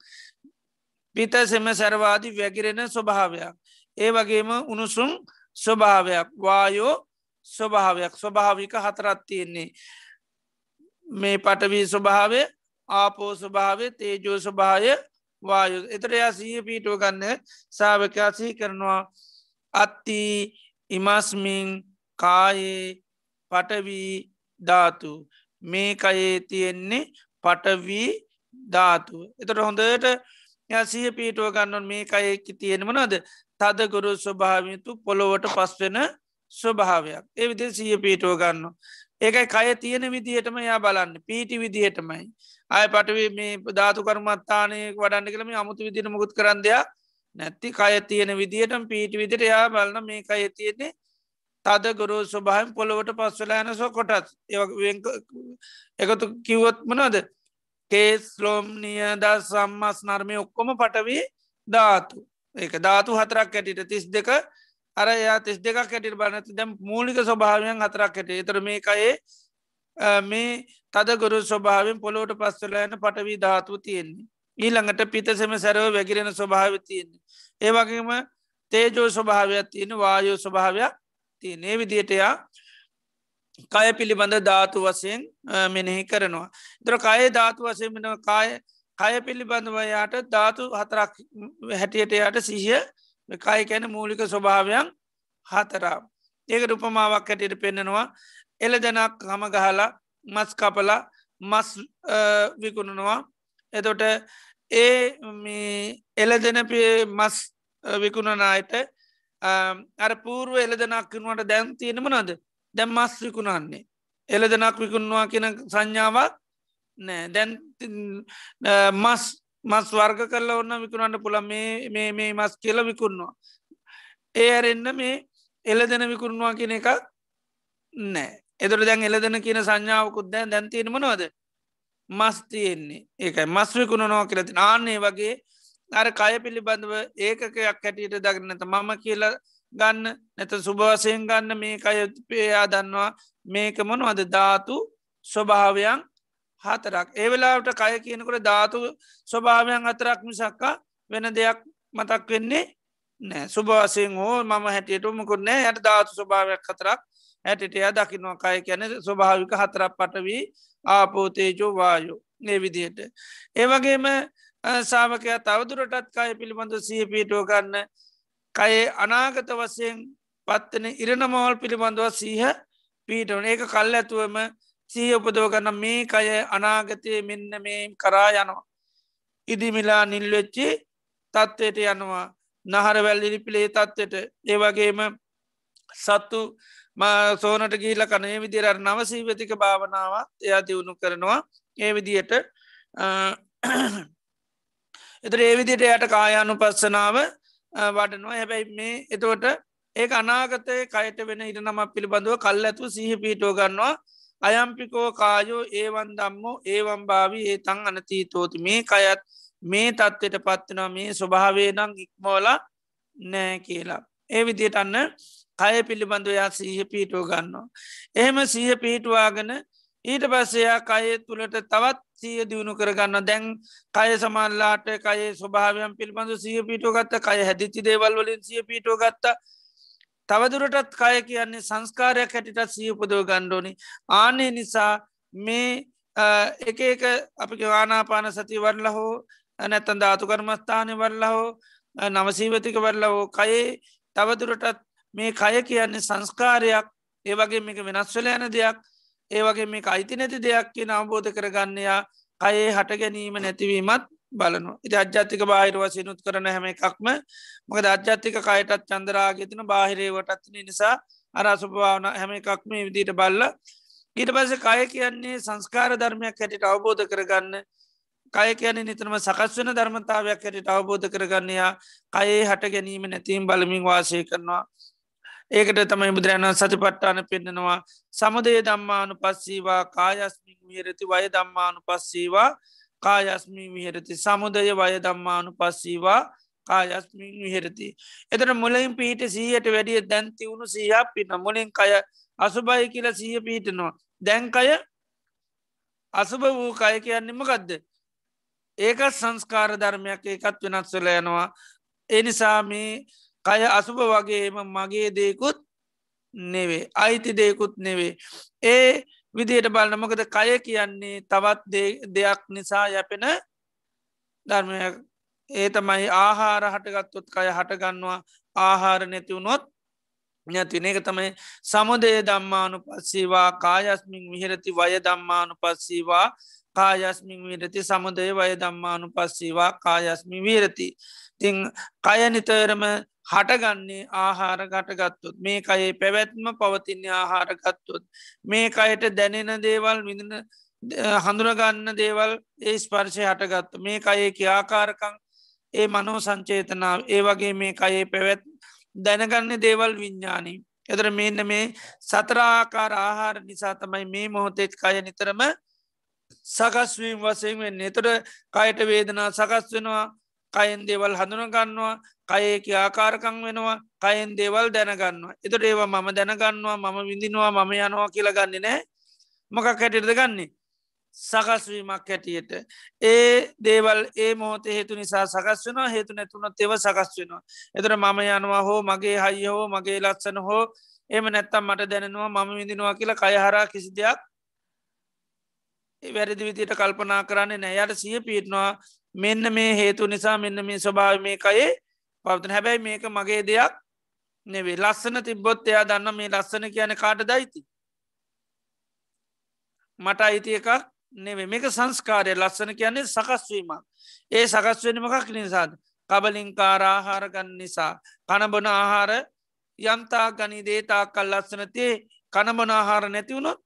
පිත සෙම සැරවාදි වැගිරෙන ස්වභාවයක්. ඒ වගේම උණුසුම් ස්වභාවයක් වායෝ ස්වභාවයක් ස්වභාවික හතරත් තියෙන්නේ. මේ පටවී ස්වභාවය ආපෝ ස්වභාවය තේජෝ ස්වභාය වායු. එතට එයා සීය පීටුව ගන්න සාාවකයා සහි කරනවා. අත්ති ඉමස්මින් කායේ පටවී ධාතු. මේ කයේ තියෙන්නේ පටවී ධාතුව. එතට හොඳට යසිය පීටුව ගන්නවන් මේ කයෙක්කි තියෙනමනද තද ගුරු ස්වභාවිතු පොළොවට පස්වෙන ස්වභාවයක්. ඒ විදි සිය පීටුව ගන්න ඒකයි කය තියෙන විදිහටම යා බලන්න. පීටි විදිහටමයි. අය පටව මේ ධාතු කර්මත්තානය වඩන්න කළම අමුතු විදින මුකුත් කරන්න දෙයක් නැත්ති කය තියෙන විදිහටම පීටි විදිට යා බලන්න මේ කය තියෙන්නේ තද ගොරු ස්වභායම් පොළොවට පස්වලෑන සෝ කොටත්. එකතු කිව්වොත් මනද කේස් ලෝම්නිය ද සම්මස් නර්මය ඔක්කොම පටවී ධාතු. ඒක ධාතු හතරක් ඇටිට තිස් දෙක අර යා තිස් දෙක කැටිට බනති දැම් මූලික ස්වභාවයන් හතරක් ඇට එතර මේ අයේ මේ තද ගොරු ස්වභාවෙන් පොලෝට පස්සලයන පටවී ධාතුව තියෙන්නේ. ඊළඟට පිතසම සැරව වැගිරෙන ස්වභාව තියෙන්නේ. ඒවගේම තේජෝ ස්වභාවයක් තියෙන වායෝ ස්වභාවයක් තියනේ විදිටයා කය පිළිබඳ ධාතු වසයෙන් මෙනෙහි කරනවා. දර කය ධාතු වසය මෙන කාය කය පිළිබඳව යාට ධාතු හතරක් හැටියට යට සිහිය කය කැන මූලික ස්වභාවයන් හතරා. ඒක රුපමාවක් හැටියට පෙන්නෙනවා එල දෙනක් හම ගහලා මස් කපල මස් විකුණනවා එතොට ඒ එල දෙන මස් විකුණනායට අර පූර්ව එලදනක් කිනුවට දැන් තියෙනම නද දැම් මස් විකුණන්නේ. එලදනක් විකුණවා කියෙන සංඥාවක් නෑ. දැන් මස් මස් වර්ග කරල ඔන්න විකුණන්න පුළ මේ මේ මේ මස් කියල විකුණවා ඒ අරෙන්න්න මේ එලදෙන විකුණවා කියන එකක් නෑ. එතට දැන් එලදෙන කියන සංඥාවකුත් දැන් දැන්තියෙන මනවද? මස් තියෙන්නේ. ඒකයි. මස් විකුණනවා කියලති ආන්නේ වගේ අර කය පිළිබඳව ඒකකයක් හැටියට දගන්නත මම කියලා ගන්න. නැත සුභවසයෙන් ගන්න මේ අය පේයා දන්නවා. මේක මොනවද? ධාතු ස්වභාවයන් හතරක්. ඒවෙලාට කය කියනකට ධාතු ස්වභාවයන් අතරක් මිසක්කා වෙන දෙයක් මතක් වෙන්නේ නෑ සුභවසයෙන් හෝ මම හැටියට මුකුත් නෑ යට ධාතු ස්වභාවයක් හතරක්. හැටිටය දකිනවා කය කියන ස්වභාවික හතරක් පටවී. ආපෝතේජෝ වායෝ. ඒ විදියට ඒවගේම සාාවකයා තවදුරටත් කය පිළිබඳ සිය පිටුව ගන්න කයේ අනාගත වසයෙන් පත්වන ඉරණමවල් පිළිබඳව සීහ පීටවන ඒක කල් ඇතුවම සීහ උපදව ගන්න මේ කය අනාගතය මෙන්න මේ කරා යනවා. ඉදිමිලා නිල්වෙච්චි තත්ත්වයට යනවා. නහර වැල්ලිරි පිළේ තත්වට ඒවගේම සත්තු සෝනට ගීල කනේ. විදිරට නවසීවතික භාවනාව එයා දියුණු කරනවා. ඒ විදියට එතර ඒවිදිට යට කායානු පස්සනාව වඩනවා හැබැයි මේ එතුවට ඒ අනාගතය කයට වෙන ඉට නම පිළිබඳව කල් ඇතු සහ පීටෝ ගන්නවා අයම්පිකෝ කායෝ ඒවන් දම්මෝ ඒවම් භාවි ඒ තන් අනතීතෝති මේ කයත් මේ තත්ත්වයට පත්වනවා මේ ස්වභාවේ නං ඉක්මෝල නෑ කියලා. ඒ විදියට අන්න කය පිළිබඳවයා සීහ පීටෝ ගන්නවා. එහෙම සීහ පීටවාගෙන ඊට පස්සයා කය තුළට තවත් සිය දියුණු කරගන්න දැන් කය සමල්ලාට කය ස්වභාවයන් පිළිබඳ සිය පිටෝ ගත්ත කය හැදිචි දේවල් වලින් සිය පිටෝ ගත්ත. තවදුරටත් කය කියන්නේ සංස්කාරයක් හැටිටත් සියපදව ගණ්ඩෝනි ආනේ නිසා මේ එක එක අපි වානාපාන සති වරල හෝ නැත්තන් ධාතු කර්මස්ථානය වරල හෝ නවසීවතික වරල හෝ කයේ තවදුරටත් මේ කය කියන්නේ සංස්කාරයක්. ඒවගේ මේක වෙනස්වල යන දෙයක්. ඒවගේ මේ අයිති නැති දෙයක් කිය අවබෝධ කරගන්නයා කයේ හට ගැනීම නැතිවීමත් බලනවා. ඉති අජ්‍යාතික බාහිර වසයනුත් කරන හැම එකක්ම මක අජ්‍යාතික කයටත් චන්දරාගෙතන බාහිරේවටත්න නිසා අරසුභාවන හැම එකක්ම විදිට බල්ල ඊට පස කය කියන්නේ සංස්කාර ධර්මයක් හැටිට අවබෝධ කරගන්න. කය කියන නිතරම සකස් වෙන ධර්මතාවයක් හැටිට අවබෝධ කරගන්නයා කයේ හට ගැනීම නැතිීම් බලමින් වාසය කරනවා. ඒකට තමයි බුදුරණන් සතිපට්ටාන පෙන්න්නනවා සමදේ දම්මානු පස්සීවා කායස්මින් විහරති වය දම්මානු පස්සීවා කායස්මින් විහරති සමුදය වය දම්මානු පස්සීවා කායස්මින් විහරති. එතන මුලින් පිහිට සීහට වැඩිය දැන් තිවුණු සීහා පින මුලින් කය අසුභයි කියල සීහ පිහිටනවා. දැන්කය අසුභ වූ කය කියන්නේම ගදද. ඒකත් සංස්කාර ධර්මයක් ඒකත් වෙනත්සල යනවා. එනිසා මේ කය අසුභ වගේම මගේ දේකුත් නෙවේ. අයිති දේකුත් නෙවේ. ඒ විදියට බලන්නමකද කය කියන්නේ තවත් දෙයක් නිසා යැපෙන ධර්මයක්. ඒ තමයි ආහාර හටගත්තුත් කය හටගන්නවා. ආහාර නැතිවුණොත් නැතින එක තමයි සමුදය දම්මානු පස්සීවා කායස්මින් විහිරති වය දම්මානු පස්සීවා කායස්මින් විරති සමුදය වය දම්මානු පස්සීවා කායස්මි වීරති. තිං කය නිතරම හටගන්නේ ආහාර ගටගත්තුත් මේ අයේ පැවැත්ම පවතින්නේ ආහාරගත්තුත් මේ අයට දැනෙන දේවල් විඳන හඳුනගන්න දේවල් ඒ ස්පර්ශය හටගත්තු මේ අයේ කියාකාරකං ඒ මනෝ සංචේතනාව ඒ වගේ මේ අයේ පැවැත් දැනගන්න දේවල් විඤ්ඥානී. එදර මෙන්න මේ සතරාකාර ආහාර නිසා තමයි මේ මොහොතෙත් කය නිතරම සකස්වීම් වසයෙන් වෙන්නේ. තොට කයට වේදනා සකස් වෙනවා කයෙන් දේවල් හඳුනගන්නවා කයේක ආකාරකං වෙනවා කයෙන් දේවල් දැනගන්නවා. එතට ඒවා මම දැනගන්නවා මම විඳිනවා මම යනවා කියලගන්නේ නෑ. මොකක් හැටිරද ගන්නේ? සකස්වීමක් හැටියට. ඒ දේවල් ඒ මෝත හේතු නිසා සකස් වෙනවා හේතු නැතුනත් ඒව සකස් වෙනවා. එතර මම යනවා හෝ මගේ හයි හෝ මගේ ලත්සන හෝ එම නැත්තම් මට දැනෙනවා මම විඳිනවා කියලා කයහරා කිසි දෙයක් වැරදි විදියට කල්පනා කරන්නේ නෑයට සිය පිටනවා මෙන්න මේ හේතු නිසා මෙන්න මේ ස්වභාව මේ කයේ පවතන. හැබැයි මේක මගේ දෙයක් නෙවේ ලස්සන තිබ්බොත් එයා දන්න මේ ලස්සන කියන කාට දයිති මට අයිති එකක් නෙවේ මේක සංස්කාරය. ලස්සන කියන්නේ සකස්වීමක් ඒ සකස්වෙන මකක් නිසාද? කබලින්කාර ආහාරගන්න නිසා. කණබන ආහාර යන්තා ගනි දේතා කල් ලස්සනතිේ කණබන ආහාර නැතිවුණොත්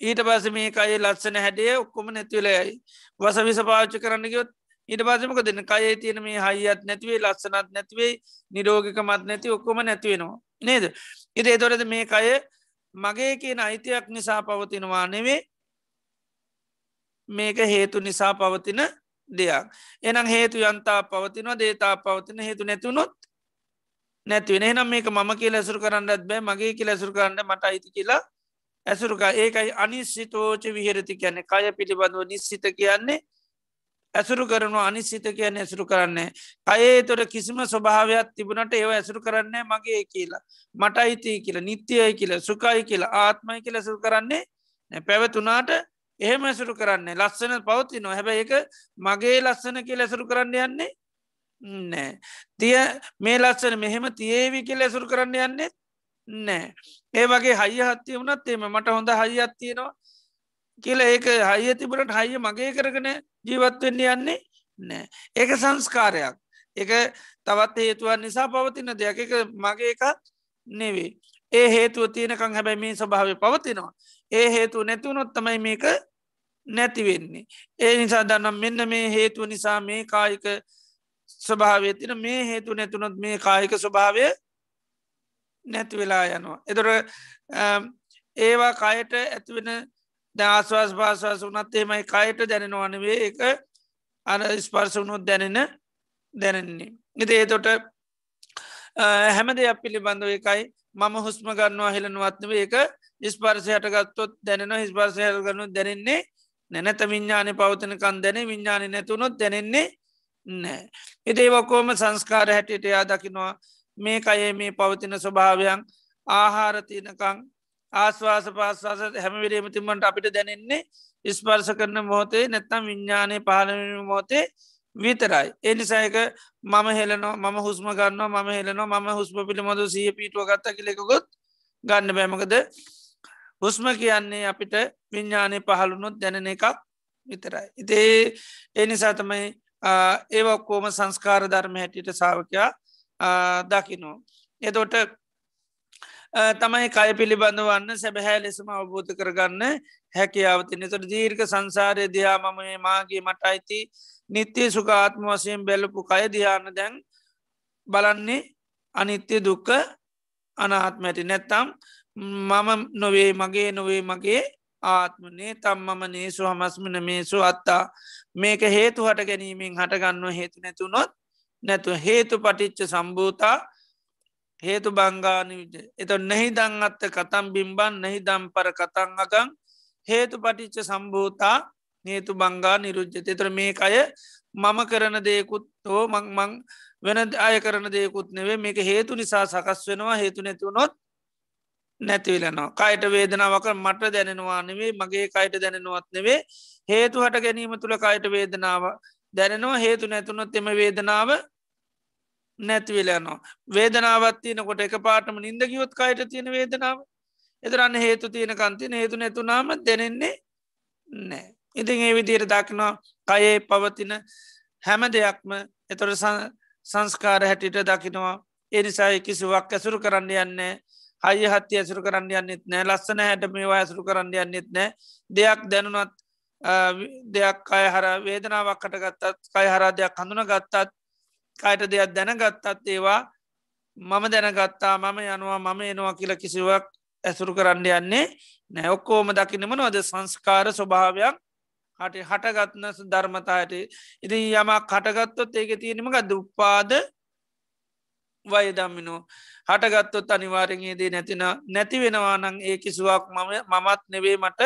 ඊට පස මේ අයි ලස්සන හැඩිය ඔක්කොම නැතිවලයයි වස විස පාච්ච කරන්නගයොත් ඊට පසමක දෙන්න කයේ තියෙන මේ හයිත් නැතිවේ ලස්සනත් නැතිවේ නිරෝගික මත් නැති ඔක්කොම නැතිවෙනවා නේද? ඉති එතොරද මේ අය මගේ කියන අයිතියක් නිසා පවතිනවා නෙවේ මේක හේතු නිසා පවතින දෙයක්. එනම් හේතු යන්තා පවතිනවා දේතා පවතින හේතු නැතුනොත් නැතිවෙන එනම් මේක මම කිය ලැසුරු කරන්නත් බෑ මගේ කිය ලැසුරු කරන්න මට අයිති කියලා ඇසුරුක ඒකයි අනිස්සිතෝච විහරති කියන්නේ. කය පිළිබඳව නිශ්සිත කියන්නේ ඇසුරු කරනවා අනිස්සිත කියන්න ඇසුරු කරන්නේ අයේ තොර කිසිම ස්වභාවයක් තිබුණට ඒව ඇසුරු කරන්නේ මගේ කියලා. මට අයිතිය කියලා නිත්‍යයයි කියලා සුකයි කියලා ආත්මයි කියල සුරු කරන්නේ පැවතුනාට එහෙම ඇසුරු කරන්නේ ලස්සන පවති නො හැබැ එක මගේ ලස්සන කිය ඇසුරු කරන්න යන්නේ නෑ තිය මේ ලස්සන මෙහෙම තියේවි කියල ඇසුරු කරන්න යන්නේ නෑ. ඒ වගේ හයි හත්තිය වනත් එම මට හොඳ හයි අත්තියෙනවා කියල ඒක හයිය තිබට හයිය මගේ කරගෙන ජීවත්වෙන්න යන්නේ නෑ. ඒක සංස්කාරයක්. එක තවත් හේතුවන් නිසා පවතින දෙයක්. එක මගේ එකත් නෙවේ ඒ හේතුව තියෙනකං හැබැයි මේ ස්වභාව පවතිනවා. ඒ හේතුව නැතිවනොත් තමයි මේක නැතිවෙන්නේ ඒ නිසා දන්නම් මෙන්න මේ හේතුව නිසා මේ කායික ස්වභාවය තින මේ හේතු නැතුනොත් මේ කායික ස්වභාවය නැති වෙලා යනවා. එතොර ඒවා කයට ඇතිවෙන දස්වාස් භාශවාස වනත් ඒමයි කයට දැනෙනවනවේ එක අන ස්පර්ස වුණුත් දැනෙන දැනෙන්නේ. එති ඒතොට හැම දෙයක් පිළිබඳව එකයි මම හුස්ම ගන්නවා හෙළනුවත්නව ඒක ස්පර්සය හටගත්තොත් දැනෙන හිස්පර්සය හල්ගනු දැනෙන්නේ නැනැත විඤ්ඥානය පවතනකන් දැන විඤ්ඥානය නැතුනොත් දැනෙන්නේ නෑ. එදේ වකෝම සංස්කාර හැටියට යා දකිනවා මේ අයේ මේ පවතින ස්වභාවයන් ආහාරතිනකං ආස්වාස පාස්වාස හැමවිරේම තිමට අපිට දැනෙන්නේ ස්පර්ස කරන මොහොතේ නැත්තම් විඤ්ඥානය පහලන මොතේ විතරයි. එනිසායක මම හෙලනෝ මම හුස්ම ගන්නවා මම හෙලනවා මම හුස්ම පිළිමොද සිය පිටුව ගත්ත කිලෙකොත් ගන්න බෑමකද හුස්ම කියන්නේ අපිට විඤ්ඥානය පහළුණොත් දැනෙන එකක් විතරයි. ඉතේ ඒ නිසා තමයි ඒවක්කෝම සංස්කාර ධර්ම හැටියට සාාවකයා දකිනෝ. එතොට තමයි කය පිළිබඳවන්න සැබැහැ ලෙසම අවබෝධ කරගන්න හැකියාවතින තොට දීර්ක සංසාරය දයා මම මාගේ මට අයිති නිත්‍යය සුකාත්ම වසයෙන් බැලපු කය දයාන්න දැන් බලන්නේ අනිත්‍ය දුක්ක අනාත්මැටි නැත්තම් මම නොවේ මගේ නොවේ මගේ ආත්මනේ. තම් මම නේසු හමස්මන මේසු අත්තා. මේක හේතු හට ගැනීමෙන් හටගන්න හේතු නැතුනොත් නැතු හේතු පටිච්ච සම්භූතා හේතු බංගාන විජ. එත නැහි දං අත්ත කතම් බිම්බන් නැහි දම්පර කතං අගං හේතු පටිච්ච සම්භූතා හේතු බංගා නිරුද්ධ තෙතර මේ අය මම කරන දෙයකුත් හෝ මං මං වෙන අය කරන දෙයකුත් නෙවේ මේක හේතු නිසා සකස් වෙනවා හේතු නැතිවුණොත් නැතිවෙලනවා කයිට වේදනාවක මට දැනෙනවා නෙවේ මගේ කයිට දැනෙනවත් නෙවේ හේතු හට ගැනීම තුළ කයිට වේදනාව දැනෙනවා හේතු නැතුනොත් එම වේදනාව නැතිවෙලනවා වේදනාවත්තියන කොට එක පාටම නින්ද කිවොත් කයිට තියෙන වේදනාව? එතරන්න හේතු තියෙන කන්තින හේතු නැතුනාම දැනෙන්නේ නෑ ඉතින් ඒ විදියට දක්නවා කයේ පවතින හැම දෙයක්ම එතොට සංස්කාර හැටිට දකිනවා. එනිසා කිසිවක් ඇසුරු කරන්න යන්නේ හය හත්ති ඇසුරු කරන්න යන්නෙත් නෑ ලස්සන හැට මේවා ඇසුරු කරන්න යන්නෙත් නෑ දෙයක් දැනුනත් දෙයක් අය හර වේදනාවක් කටගත්තත් කයි හරා දෙයක් හඳුන ගත්තත් කයට දෙයක් දැනගත්තත් ඒවා මම දැනගත්තා මම යනවා මම එනවා කියල කිසිවක් ඇසුරු කරන්න යන්නේ නෑ ඔක්කෝම දකිනම නොද සංස්කාර ස්වභාවයක් හට හටගත්න ධර්මතායට ඉති යම කටගත්තොත් ඒක තියෙනීම ගද උපාද වයදම්මිනෝ හටගත්තොත් අනිවාරෙන්යේදී නැතින නැති වෙනවා නං ඒ කිසිවක් මම මමත් නෙවේ මට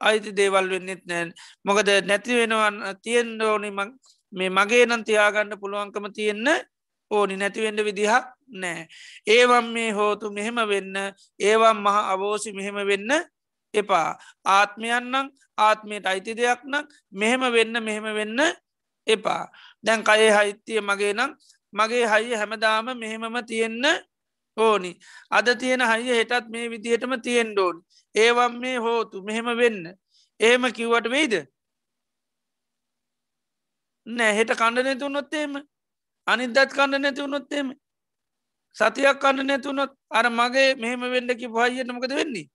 අයිති දේවල් වෙන්නෙත් නෑන් මොකද නැති වෙනවන් තියෙන් ඕනි මේ මගේ නම් තියාගන්න පුළුවන්කම තියෙන්න ඕනි නැතිවෙන්න විදිහක් නෑ. ඒවම් මේ හෝතු මෙහෙම වෙන්න ඒවම් මහ අවෝසි මෙහෙම වෙන්න එපා. ආත්මයන්නම් ආත්මයට අයිති දෙයක් නම් මෙහෙම වෙන්න මෙහෙම වෙන්න එපා. දැන් කයේ හයිත්‍යය මගේ නම් මගේ හයිය හැමදාම මෙහෙමම තියෙන්න ඕනි. අද තියෙන හයිය හෙටත් මේ විදිහටම තියෙන් ඩෝන් ඒවම් මේ හෝතු. මෙහෙම වෙන්න. එහෙම කිව්වට වෙයිද? නෑ හෙට කණ්ඩ නැති උනොත්තේම අනිදත් කණ්ඩ නැති උනොත්තේම සතියක් කන්න නැතුනොත් අර මගේ මෙහෙම වෙන්නකි පහයියටමකද වෙන්නේ?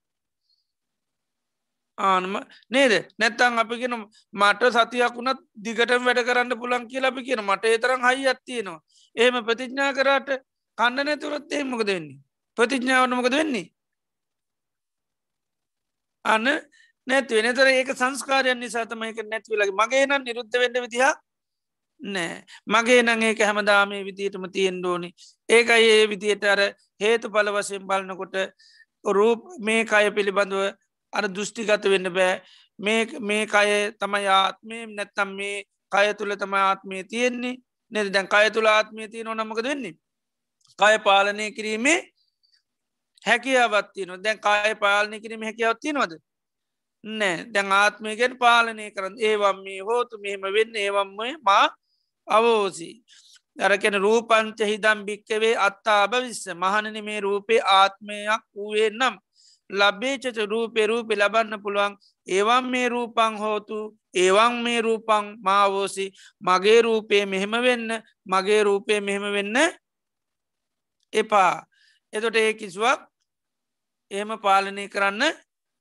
ආනම නේද? නැත්තං අපි කියෙන මට සතියක් වුණත් දිගට වැඩ කරන්න පුළන් කියලා අපි කියන මට ඒතරම් හයි අත්තියනවා ඒම ප්‍රතිඥා කරාට කන්න නැතුරත් ඒමකද වෙන්නේ? ප්‍රතිඥාවනමකද වෙන්නේ අන්න නැති වෙනතර ඒක සංස්කාරයන් නිසාතම එක නැතිවලගේ මගේ නම් නිරුද්ධ වෙන්න විදිහ නෑ. මගේ නං ඒක හැමදාමේ විදිටම තියෙන් ඩෝනි ඒකයි ඒ විදියට අර හේතු පල වසයෙන් බලනකොට රූප මේ කය පිළිබඳුව අර දෘෂ්ටිගත වෙන්න බෑ. මේ කය තමයි ආත්මය නැත්තම් මේ කය තුළ තම ආත්මය තියෙන්නේ. නෙද? දැන් කය තුළ ආත්මය තිය නොනමකද වෙන්නේ? කය පාලනය කිරීමේ හැකියාවත්තිය නො දැන් කාය පාලනය කිරීම හැකියාවත්තිය නොද නෑ. දැන් ආත්මයගෙන් පාලනය කරන්න. ඒවම් මේ හෝතු මෙහෙම වෙන්න ඒවම්මය මා අවෝසි. අරකෙන රූපංච හිදම් භික්කවේ අත්තාබ විස්ස. මහනන මේ රූපේ ආත්මයක් වූවේ නම් ලබ්බේචච රූපේ රූපෙ ලබන්න පුළුවන්. ඒවම් මේ රූපං හෝතු ඒවන් මේ රූපං මාවෝසි මගේ රූපේ මෙහෙම වෙන්න මගේ රූපය මෙහෙම වෙන්න එපා. එතොට ඒ කිසිවක් එහෙම පාලනය කරන්න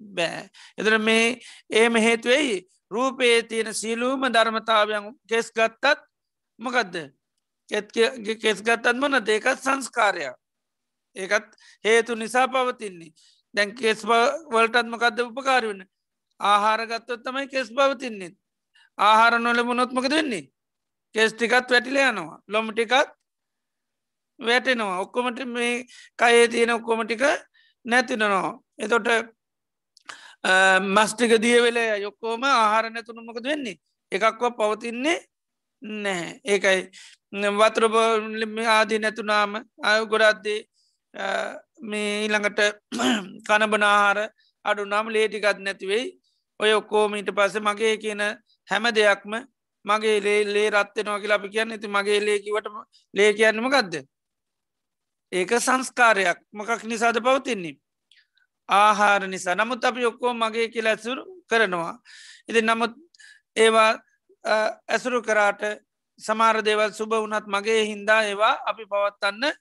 බෑ. එතර මේ ඒම හේතුවෙයි රූපයේ තියෙන සියලූම ධර්මතාවයන් කෙස් ගත්තත් මොකදද? කෙස් ගත්තත් මොන දෙකත් සංස්කාරයක්. ඒකත් හේතු නිසා පවතින්නේ. දැන් කෙස් වලටත් මොකක්ද උපකාර වන්න? ආහාරගත්තොත් තමයි කෙස් පවතින්නේ ආහාර නොලෙම නොත්මකද වෙන්නේ? කෙස් ටිකත් වැටිල යනවා. ලොමටිකත් වැටෙනවා. ඔක්කොමට මේ කයේ තියෙන ඔක්කොමටික නැතිනවා එතොට මස්ටික දිය වෙලේ යොක්කෝම ආහාර නැතුනමකද වෙන්නේ? එකක්ව පවතින්නේ නැහැ. ඒකයි. වතුරබ ආදී නැතුනාම අය ගොඩාත්දේ මේ ඊළඟට කණබනාහාර අඩු නම් ලේටිකත් නැතිවෙයි ඔය ඔක්කෝමීට පස මගේ කියන හැම දෙයක්ම මගේ ලේ ලේ රත්වෙනවා කියලා අපි කියන්න. ඇති මගේ ලේකිවට ලේ කියන්නම ගදද ඒක සංස්කාරයක්. මොකක් නිසාද පවතින්නේ? ආහාර නිසා. නමුත් අපි ඔක්කෝ මගේ කියල ඇසුරු කරනවා. ඉති නමුත් ඒවා ඇසුරු කරාට සමාර දෙවල් සුභ වනත් මගේ හින්දා ඒවා අපි පවත්තන්න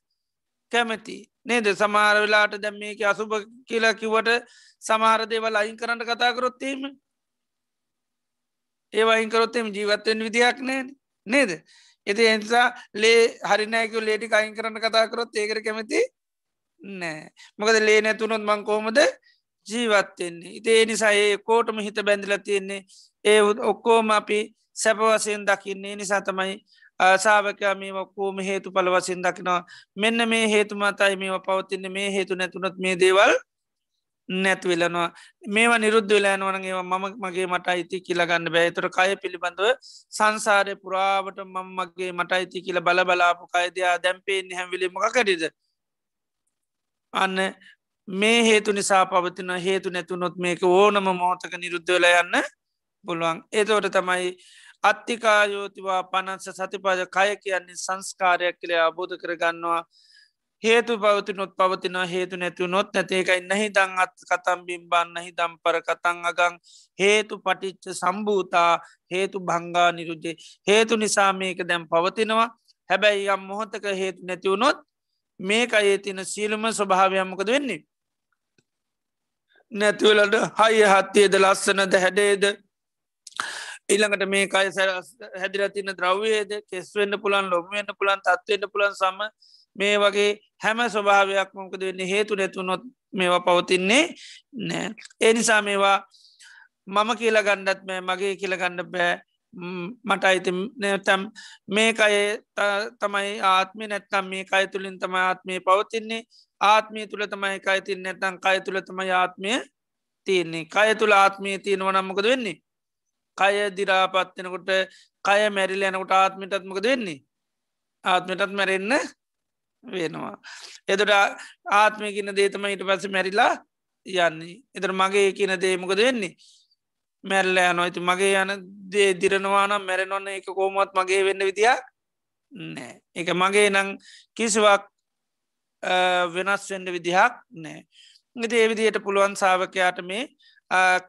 කැමැති. නේද? සමාර වෙලාට දැම් මේක අසුභ කියලා කිවට සමහර දේවල් අයින් කරන්න කතා කරොත්තීම ඒ අයින්කරොත්තෙම ජීවත්තයෙන් විදියක් නෑ නේද? එති එනිසා ලේ හරිනෑකව ලේටි අයින් කරන්න කතා කරොත් ඒකර කැමති නෑ. මොකද ලේ නැතුනොත් මං කෝමද ජීවත්වෙන්නේ ඉතේ නිසා ඒ කෝටම හිත බැඳිල තියෙන්නේ ඒ ඔක්කෝම අපි සැපවසයෙන් දකින්නේ. නිසා තමයි සාාවකයා මේ ඔක්කෝම හේතු පල වසින් දකිනවා. මෙන්න මේ හේතු මතයි මේ පවතින්න. මේ හේතු නැතුනොත් මේ දේවල් නැත්වෙලනවා මේවා නිරුද්ධ වෙලෑනුවනගේ මම මගේ මට අයිති කියලගන්න බෑතුර කය පිළිබඳව සංසාරය පුරාවට මංමගේ මට අයිති කියල බල බලාපු කයිදයා දැම්පේෙන් හැවිලිමකකරිද අන්න මේ හේතු නිසා පවතින හේතු නැතුනොත් මේක ඕනම මෝතක නිරුද්ධවෙල යන්න පුළුවන්. ඒතවට තමයි අත්තිකායෝතිවා පනන්ස සතිපාජ කය කියන්නේ සංස්කාරයක් කළේ අබෝධ කරගන්නවා. හේතු පවතිනොත් පවතින හේතු නැතු නොත්. නැතිකයි නහි දං අත් කතම් බිම්බන්න හි දම්පර කතං අගං. හේතු පටිච්ච සම්භූතා හේතු භංගා නිරුජේ හේතු නිසා මේක දැම් පවතිනවා. හැබැයි යම් මොහොතක හේතු නැතිවුණොත් මේක අයේ තින සීලම ස්වභාවයමකද වෙන්නේ? නැතිවලට හය හත්තේද ලස්සනද හැඩේද ඊළඟට මේ අය හැදිර තින ද්‍රව්යේද කෙස් වෙන්න පුළන් ලොම්වෙන්න පුළන් තත්වවෙන්න පුළන් සම මේ වගේ හැම ස්වභාවයක් මොකද වෙන්නේ? හේතු නැතුනොත් මේවා පවතින්නේ නෑ ඒ නිසා මේවා මම කියල ගණ්ඩත් මෑ මගේ කියල ගණ්ඩ බෑ. මට අයිති නැතම් මේ අය තමයි ආත්මි නැත්තම් මේ අය තුළින් තම ආත්මය පවතින්නේ. ආත්මී තුළ තමයි අයිතින් නැතන් කය තුළ තම ආත්මය තියන්නේ කය තුළ ආත්මය තියෙනව නම්මකද වෙන්නේ? කය දිරාපත්වෙනකොට කය මැරිල යනකොට ආත්මිටත්මකද වෙන්නේ? ආත්මටත් මැරෙන්න වෙනවා. එතට ආත්මය කියන දේතම ඊට පස මැරිලා යන්නේ. එතර මගේ කියන දේමකද වෙන්නේ. මැල්ල යනොයිති මගේ යන දේ දිරනවානම් මැරෙනොන්න එක කෝමත් මගේ වෙන්න විදියක් නෑ. එක මගේ නං කිසිවක් වෙනස් වෙන්ඩ විදිහක් නෑ. ඉති ඒවිදියට පුළුවන් සාාවකයාට මේ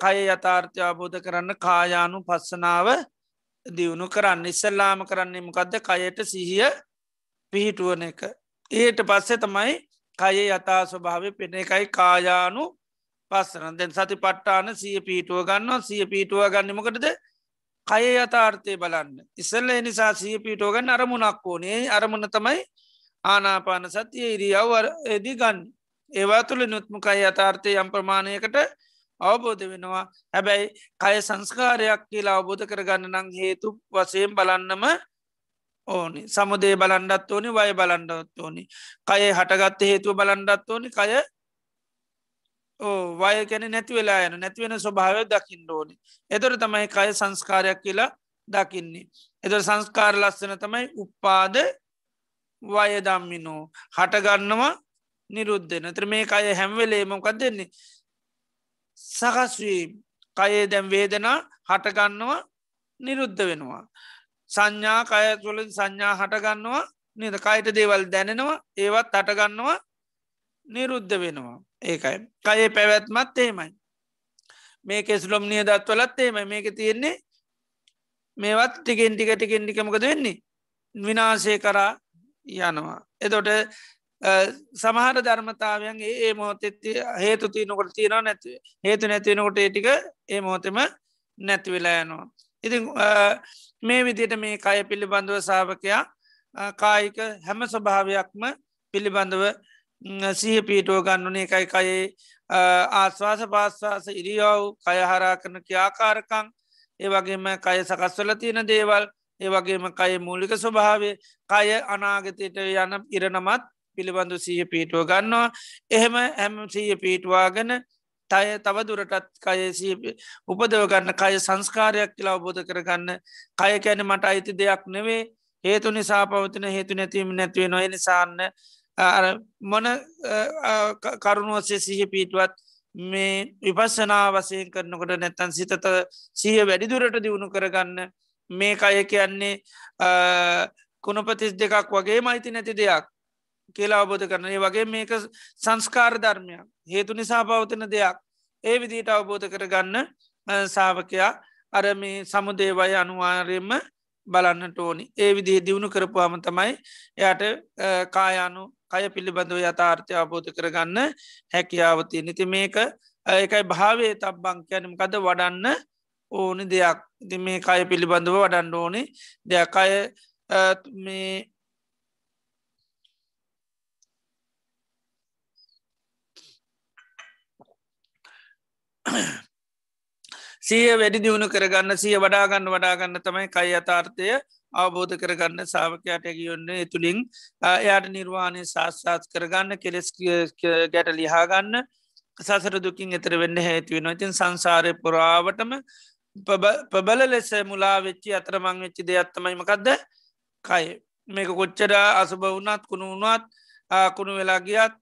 කය යථාර්ථය අබෝධ කරන්න කායානු පස්සනාව දියුණු කරන්න ඉස්සල්ලාම කරන්නේ මොකක්ද කයට සිහිය පිහිටුවන එක ඒට පස්සේ තමයි කයේ යතා ස්වභාව පෙන එකයි කායානු පස්සන. දැන් සති පට්ටාන සිය පීටුව ගන්න සිය පීටුව ගන්නමකටද කය යථාර්ථය බලන්න. ඉස්සල්ල නිසා සිය පීටුව ගන්න අරමුණක් ඕනේ. අරමුණ තමයි ආනාපාන සතිය ඉරියව් එදී ගන්න. ඒවා තුළ නුත්මකයි යථාර්ථය යම් ප්‍රමාණයකට අවබෝධ වෙනවා. හැබැයි කය සංස්කාරයක් කියලා අවබෝධ කරගන්න නං හේතු වසයෙන් බලන්නම ඕනි. සමුදේ බලන්ඩත් ඕනි වය බලන්ඩත් ඕනි. කය හටගත්ත හේතුව බලන්ඩත් ඕනි. කය ඕ වය කැන නැති වෙලා යන නැතිවෙන ස්වභාවය දකිින් ඕනි. එතොර තමයි කය සංස්කාරයක් කියලා දකින්නේ. එතො සංස්කාර ලස්සන තමයි උප්පාද වයදම්මිනෝ හටගන්නවා නිරුද්ධන තර මේ අය හැම්වෙලේ මොකක් දෙන්නේ සකස්වීම් කයේ දැම් වේදනා හටගන්නවා නිරුද්ධ වෙනවා. සංඥා කයතුලින් සංඥා හටගන්නවා නිද? කයිට දේවල් දැනෙනවා ඒවත් හටගන්නවා නිරුද්ධ වෙනවා. ඒකයි. කයේ පැවැත්මත් ඒමයි මේක ස්ලොම් නිය දත්වලත් ඒම මේක තියෙන්නේ මේවත් ටිකෙන් ටික ටිකෙන් ටිකමකද වෙන්නේ? විනාශය කරා යනවා. එතොට සමහර ධර්මතාවයන් ඒ මොහොතෙත් හේතු තියනකොට තියෙනවා නැති හේතු නැතිවෙනකොට ඒටික ඒ මොහොතෙම නැතිවෙලා යනවා. ඉතින් මේ විදියට මේ කය පිළිබඳව සාාවකයා කායික හැම ස්වභාවයක්ම පිළිබඳව සිහ පීටුව ගන්නුනේ එකයි කයේ ආස්වාස පාස්වාස ඉරියව් කය හරා කරන කියාකාරකං ඒ වගේම කය සකස්වල තියෙන දේවල් ඒ වගේම කය මූලික ස්වභාවය කය අනාගතයට යන ඉරණමත් පිළිබඳු සීහ පීටුව ගන්නවා. එහෙම හැම සීය පීටවාගෙන තය තව දුරටත් කයසී උපදව ගන්න කය සංස්කාරයක් කියලා අවබෝධ කරගන්න. කය කැන මට අයිති දෙයක් නෙවේ හේතු නිසා පවතින හේතු නැතිවීම නැතිවේ නොය නිසාන්න මොන කරුණුවසේ සිහ පීටුවත් මේ විපස්සනා වසයෙන් කරනකොට නැත්තන් සිතත සිය වැඩිදුරට දියුණු කරගන්න. මේ අය කියන්නේ කුණපතිස් දෙකක් වගේ මයිති නැති දෙයක්. කියලා අවබෝධ කරන ඒ වගේ මේක සංස්කාර ධර්මයක්. හේතු නිසා පවතින දෙයක්. ඒ විදිට අවබෝධ කරගන්න සාාවකයා අර මේ සමුදේවය අනුවාරයෙන්ම බලන්නට ඕනි. ඒ විදිහ දියුණු කරපුවාම තමයි එයට කායානු කය පිළිබඳව යථාර්ථය අබෝධ කරගන්න හැකියාවතිය නිති මේක ඒකයි භාවේ තබ්බංකයනමකද වඩන්න ඕනි දෙයක්. ඉති මේ කය පිළිබඳව වඩන්න ඕනි දෙයක්. අය මේ සිය වැඩි දියුණු කරගන්න සිය වඩාගන්න වඩාගන්න තමයි කයි අතාර්ථය අවබෝධ කරගන්න සාාවකයට ඇගියොන්නේ තුළින් එයාට නිර්වාණය ශාස්ාත් කරගන්න කෙලෙස් ගැට ලිහාගන්න සසර දුකින් එතර වෙන්න හේතුවෙන ඉතින් සංසාරය පුරාවටම පබල ලෙස මුලා වෙච්චි අතරමං වෙච්චි දෙයක්ත්තමයිමකක්ද කයි. මේක කොච්චර අසුභ වුණත් කුණු වුණත් කුණු වෙලා ගියත්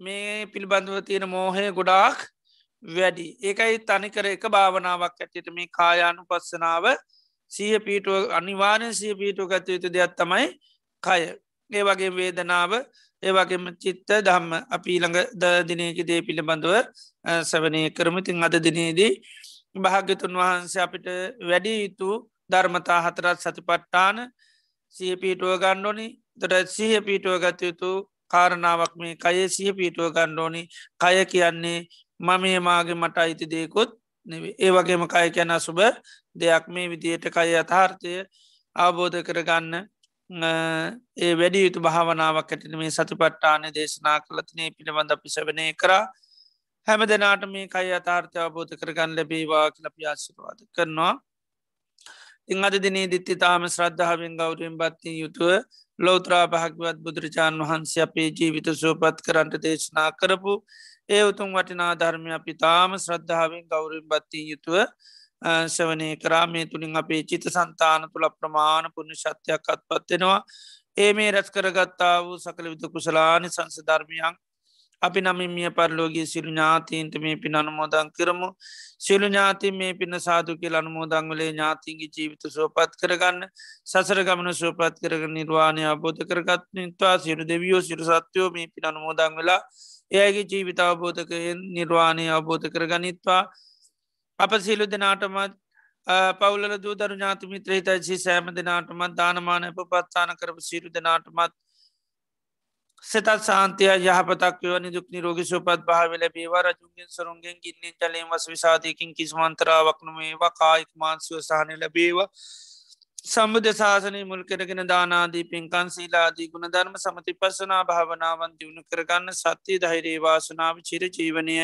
මේ පිළිබඳව තියෙන මෝහය ගොඩාක් වැඩි. ඒකයි තනිකර එක භාවනාවක් ඇතිට මේ කායානු පස්සනාව සිය පීටුව අනිවාරෙන් සිය පීටු ගත යුතු දෙයක් තමයි කය. ඒ වගේ වේදනාව ඒවගේම චිත්ත දම්ම අපි ළඟ ද දිනයක දේ පිළිබඳව සවනය කරමතින් අද දිනේදී භාග්‍යතුන් වහන්සේ අපිට වැඩි යුතු ධර්මතා හතරත් සතිපට්ටාන සිය පීටුව ගණ්ඩෝනි දොට සිහ පීටුව ගත යුතු කාරණාවක් මේ කයේ සිහ පීටුව ගණ්ඩෝනි කය කියන්නේ මමේ මාගේ මට අයිති දේකුත් ඒ වගේම කය කැන සුබ දෙයක් මේ විදියට කය අථාර්ථය අවබෝධ කරගන්න ඒ වැඩි යුතු භාවනාවක් ඇතින මේ සතිපට්ටාන දේශනා කලතිනේ පිළිබඳ පිසවනය කරා. හැම දෙනාට මේ කයි අතාර්ථය අවබෝධ කරගන්න ලැබේවා කලපි ආශිරවාද කරනවා. ඉං අද දිනේ දිත්ති තාම ශ්‍රද්ධාවෙන් ගෞරයෙන් බත්තිය යුතුව ලෝත්‍රා භාගවත් බුදුරජාණන් වහන්සේ අපේ ජීවිත සූපත් කරන්ට දේශනා කරපු ඒ උතුම් වටිනා ධර්මය අපි තාම ශ්‍රද්ධාවෙන් ගෞරෙන් බත්තිී යුතුව ශවනය කරාමේ තුළින් අපේ චිත සන්තාන තුළ ප්‍රමාණ පුුණ ශත්‍යයක් අත්පත්වෙනවා ඒ මේ රැස් කරගත්තා වූ සකළ විද කුසලානි සංස ධර්මයන් අපි නමින් මිය පරලෝගේ සිරු ඥාතීන්ට මේ පින් අනුමෝදන් කරමු. සිලු ඥාති මේ පින සාදුකෙල් අනුමෝදංවලේ ඥාතින්ගේ ජීවිත සෝපත් කරගන්න සසර ගමන සෝපත් කරග නිර්වාණය අබෝධ කරගත් නිත්වා. සිරු දෙවියෝ සිරු සත්‍යයෝ මේ පින් අනුමෝදං වෙලා එයගේ ජීවිත අවබෝධකයෙන් නිර්වාණය අවබෝධ කරගනිත්වා. අප සිලු දෙනාටමත් පවුල දූදරු ඥාතිමිත්‍ර හිතයිසි සෑම දෙනාටමත් දානමාන අප පත්තාන කරප සිරු දෙනාටමත් සතත් සාන්තය යහපතක් වනි දුක් නිරෝග සුපත් භාවල බේවා රජුගෙන් සරුන්ගෙන් ගින්නේ ජලයෙන් වස් විසාධයකින් කිසිමන්තරාවක් නොමේවා. කායික් මාන්සුව සහනය ලැබේවා. සම්බුධ ශාසනය මුල් කරගෙන දානාදී පින්කන් සීලාදී ගුණ ධර්ම සමති පසනා භාවනාවන් දියුණු කරගන්න සත්‍යය ධෛරේ වාසනාව චිර ජීවනය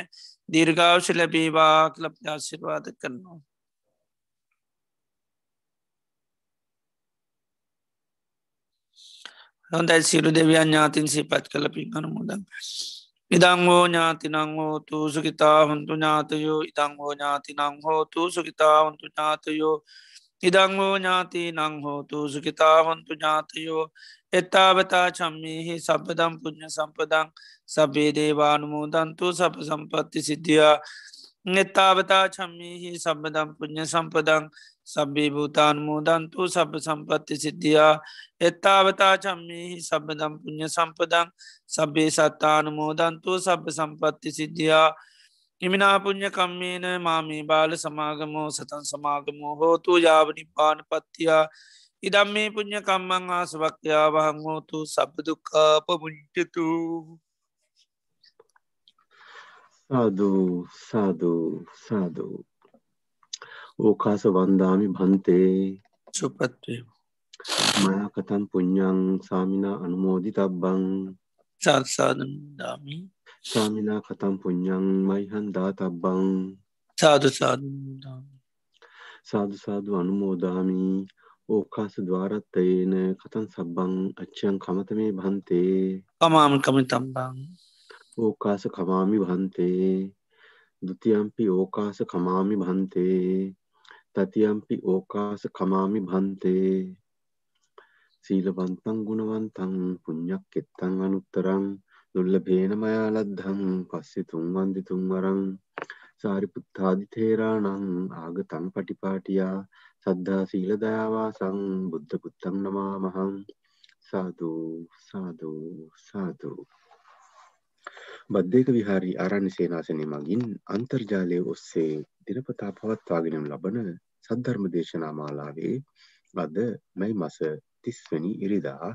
දීර්ගාවශ ලැබේවා කලප්්‍යාශිර්වාද කරනවා. හොඳයි සිරු දෙවියන් ඥාතින් සිපත් කළ පින් අනමුදන්. ඉදංහෝ ඥාතිනං හෝතු සුකිතා හොන්තු ඥාතයෝ ඉදංහෝ ඥාතිනං හෝතු සුකිතා හොන්තු ඥාතයෝ ඉදංහෝ ඥාති නං හෝතු සුකිතාවන්තු ඥාතයෝ එත්තාවතා චම්මිහි සබදම් පුුණ්්‍ය සම්පදං සබේ දේවානුමෝදන්තු සප සම්පත්ති සිද්ධියා. නෙත්තාවතා චම්මිහි සබදම් පුුණ්්‍ය සම්පදං සබ්බේ භූතානුමෝදන්තු සබ සම්පත්ති සිද්ධියා. එත්තාවතා චම්මිහි සබදම් පුුණ්්‍ය සම්පදං සබේ සත්තානුමෝදන්තු සබ සම්පත්ති සිද්ධියා. ඉමිනාපුං්ඥ කම්මේන මාමී බාල සමාගමෝ සතන් සමාගමෝ හෝතු යාවනි පාන පත්තියා. ඉදම් මේ පුං්ඥ කම්මං ආසවක්්‍යා වහං හෝතු සබදුකාප මුංචතු සාධූ සාධූ සාධූ ඕකාස වන්දාමි භන්තේ. සුපත්වේ මයකතන් පුඤ්ඥං සාමිනා අනුමෝදි තබ්බං සත්සාධදාමී සාමිනා කතම් පුඤ්ඤං මයිහං දාතබ්බං සාදු සාදු සාදු සාදු අනුමෝදාමි ඕකාස ద్వාරත්තේන කතං සබ්බං අච්ඡං කමතමේ භන්තේ කමාම් කමිතම්බං ඕකාස කමාමි භන්තේ ဒ ුතියම්පි ඕකාස කමාමි භන්තේ තතියම්පි ඕකාස කමාමි භන්තේ සීලවන්තං ගුණවන්තං පුඤ්ඤක්කෙත්තං අනුත්තරං දුල්ලභේන මයාලද්ධං පස්සිතුම් වන්දිතුම් වරං සාරිපුත්තාදි තේරාණං ආගතං පටිපාටියා සද්ධා සීල දයාවාසං බුද්ධ පුත්තං නමාමහං සාදු සාදු සාදු. බද්ධයක විහාරී ආරණ්‍ය සේනාසනය මගින් අන්තර්ජාලය ඔස්සේ දිනපතා පවත්වාගෙනම් ලබන සද්ධර්ම දේශනා මාලාවේ අද මැයි මස තිස්වනි ඉරිදා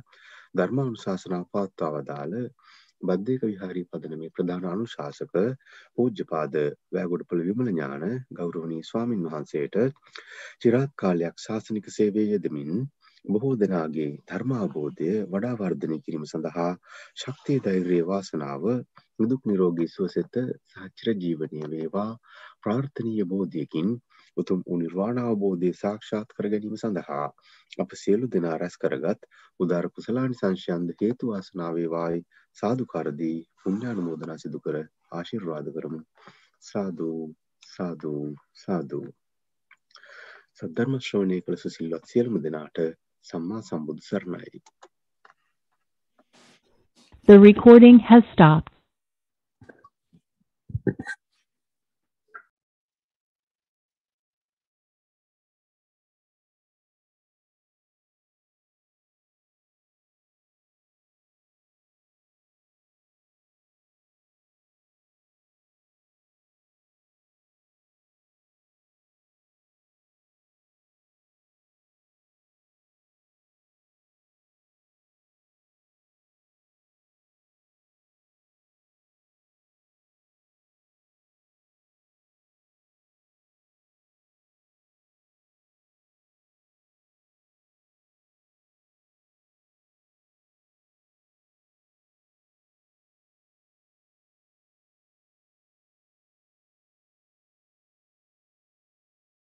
ධර්මානුශාසනා පවත්වා වදාළ බද්ධයක විහාරී පදනමේ ප්‍රධාන අනුශාසක පූජ්‍යපාද වැෑගොඩපළ විමල ඥාන ගෞරවනී ස්වාමින් වහන්සේට චිරාත් කාලයක් ශාසනික සේවය යෙදමින් බොහෝ දෙනාගේ ධර්මාබෝධය වඩා වර්ධනය කිරීම සඳහා ශක්තිය ධෛර්යය වාසනාව නිදුක් නිරෝගී සුවසෙත සහචිර ජීවනය වේවා. ප්‍රාර්ථනීය බෝධියකින් උතුම් උනිර්වාණ අවබෝධය සාක්ෂාත් කර ගැනීම සඳහා අප සියලු දෙනා රැස් කරගත් උදාර කුසලානි සංශයන්ද හේතු වාසනා වේවායි සාදුකාරදී පුණ්‍යානුමෝදනා සිදු කර ආශිර්වාද කරමු. සාදු සාදු සාදු. සද්ධර්ම ශ්‍රවණය කළ සුසිල්වත් සියලුම දෙනාට සම්මා සම්බුදු සරණයි. The recording has stopped.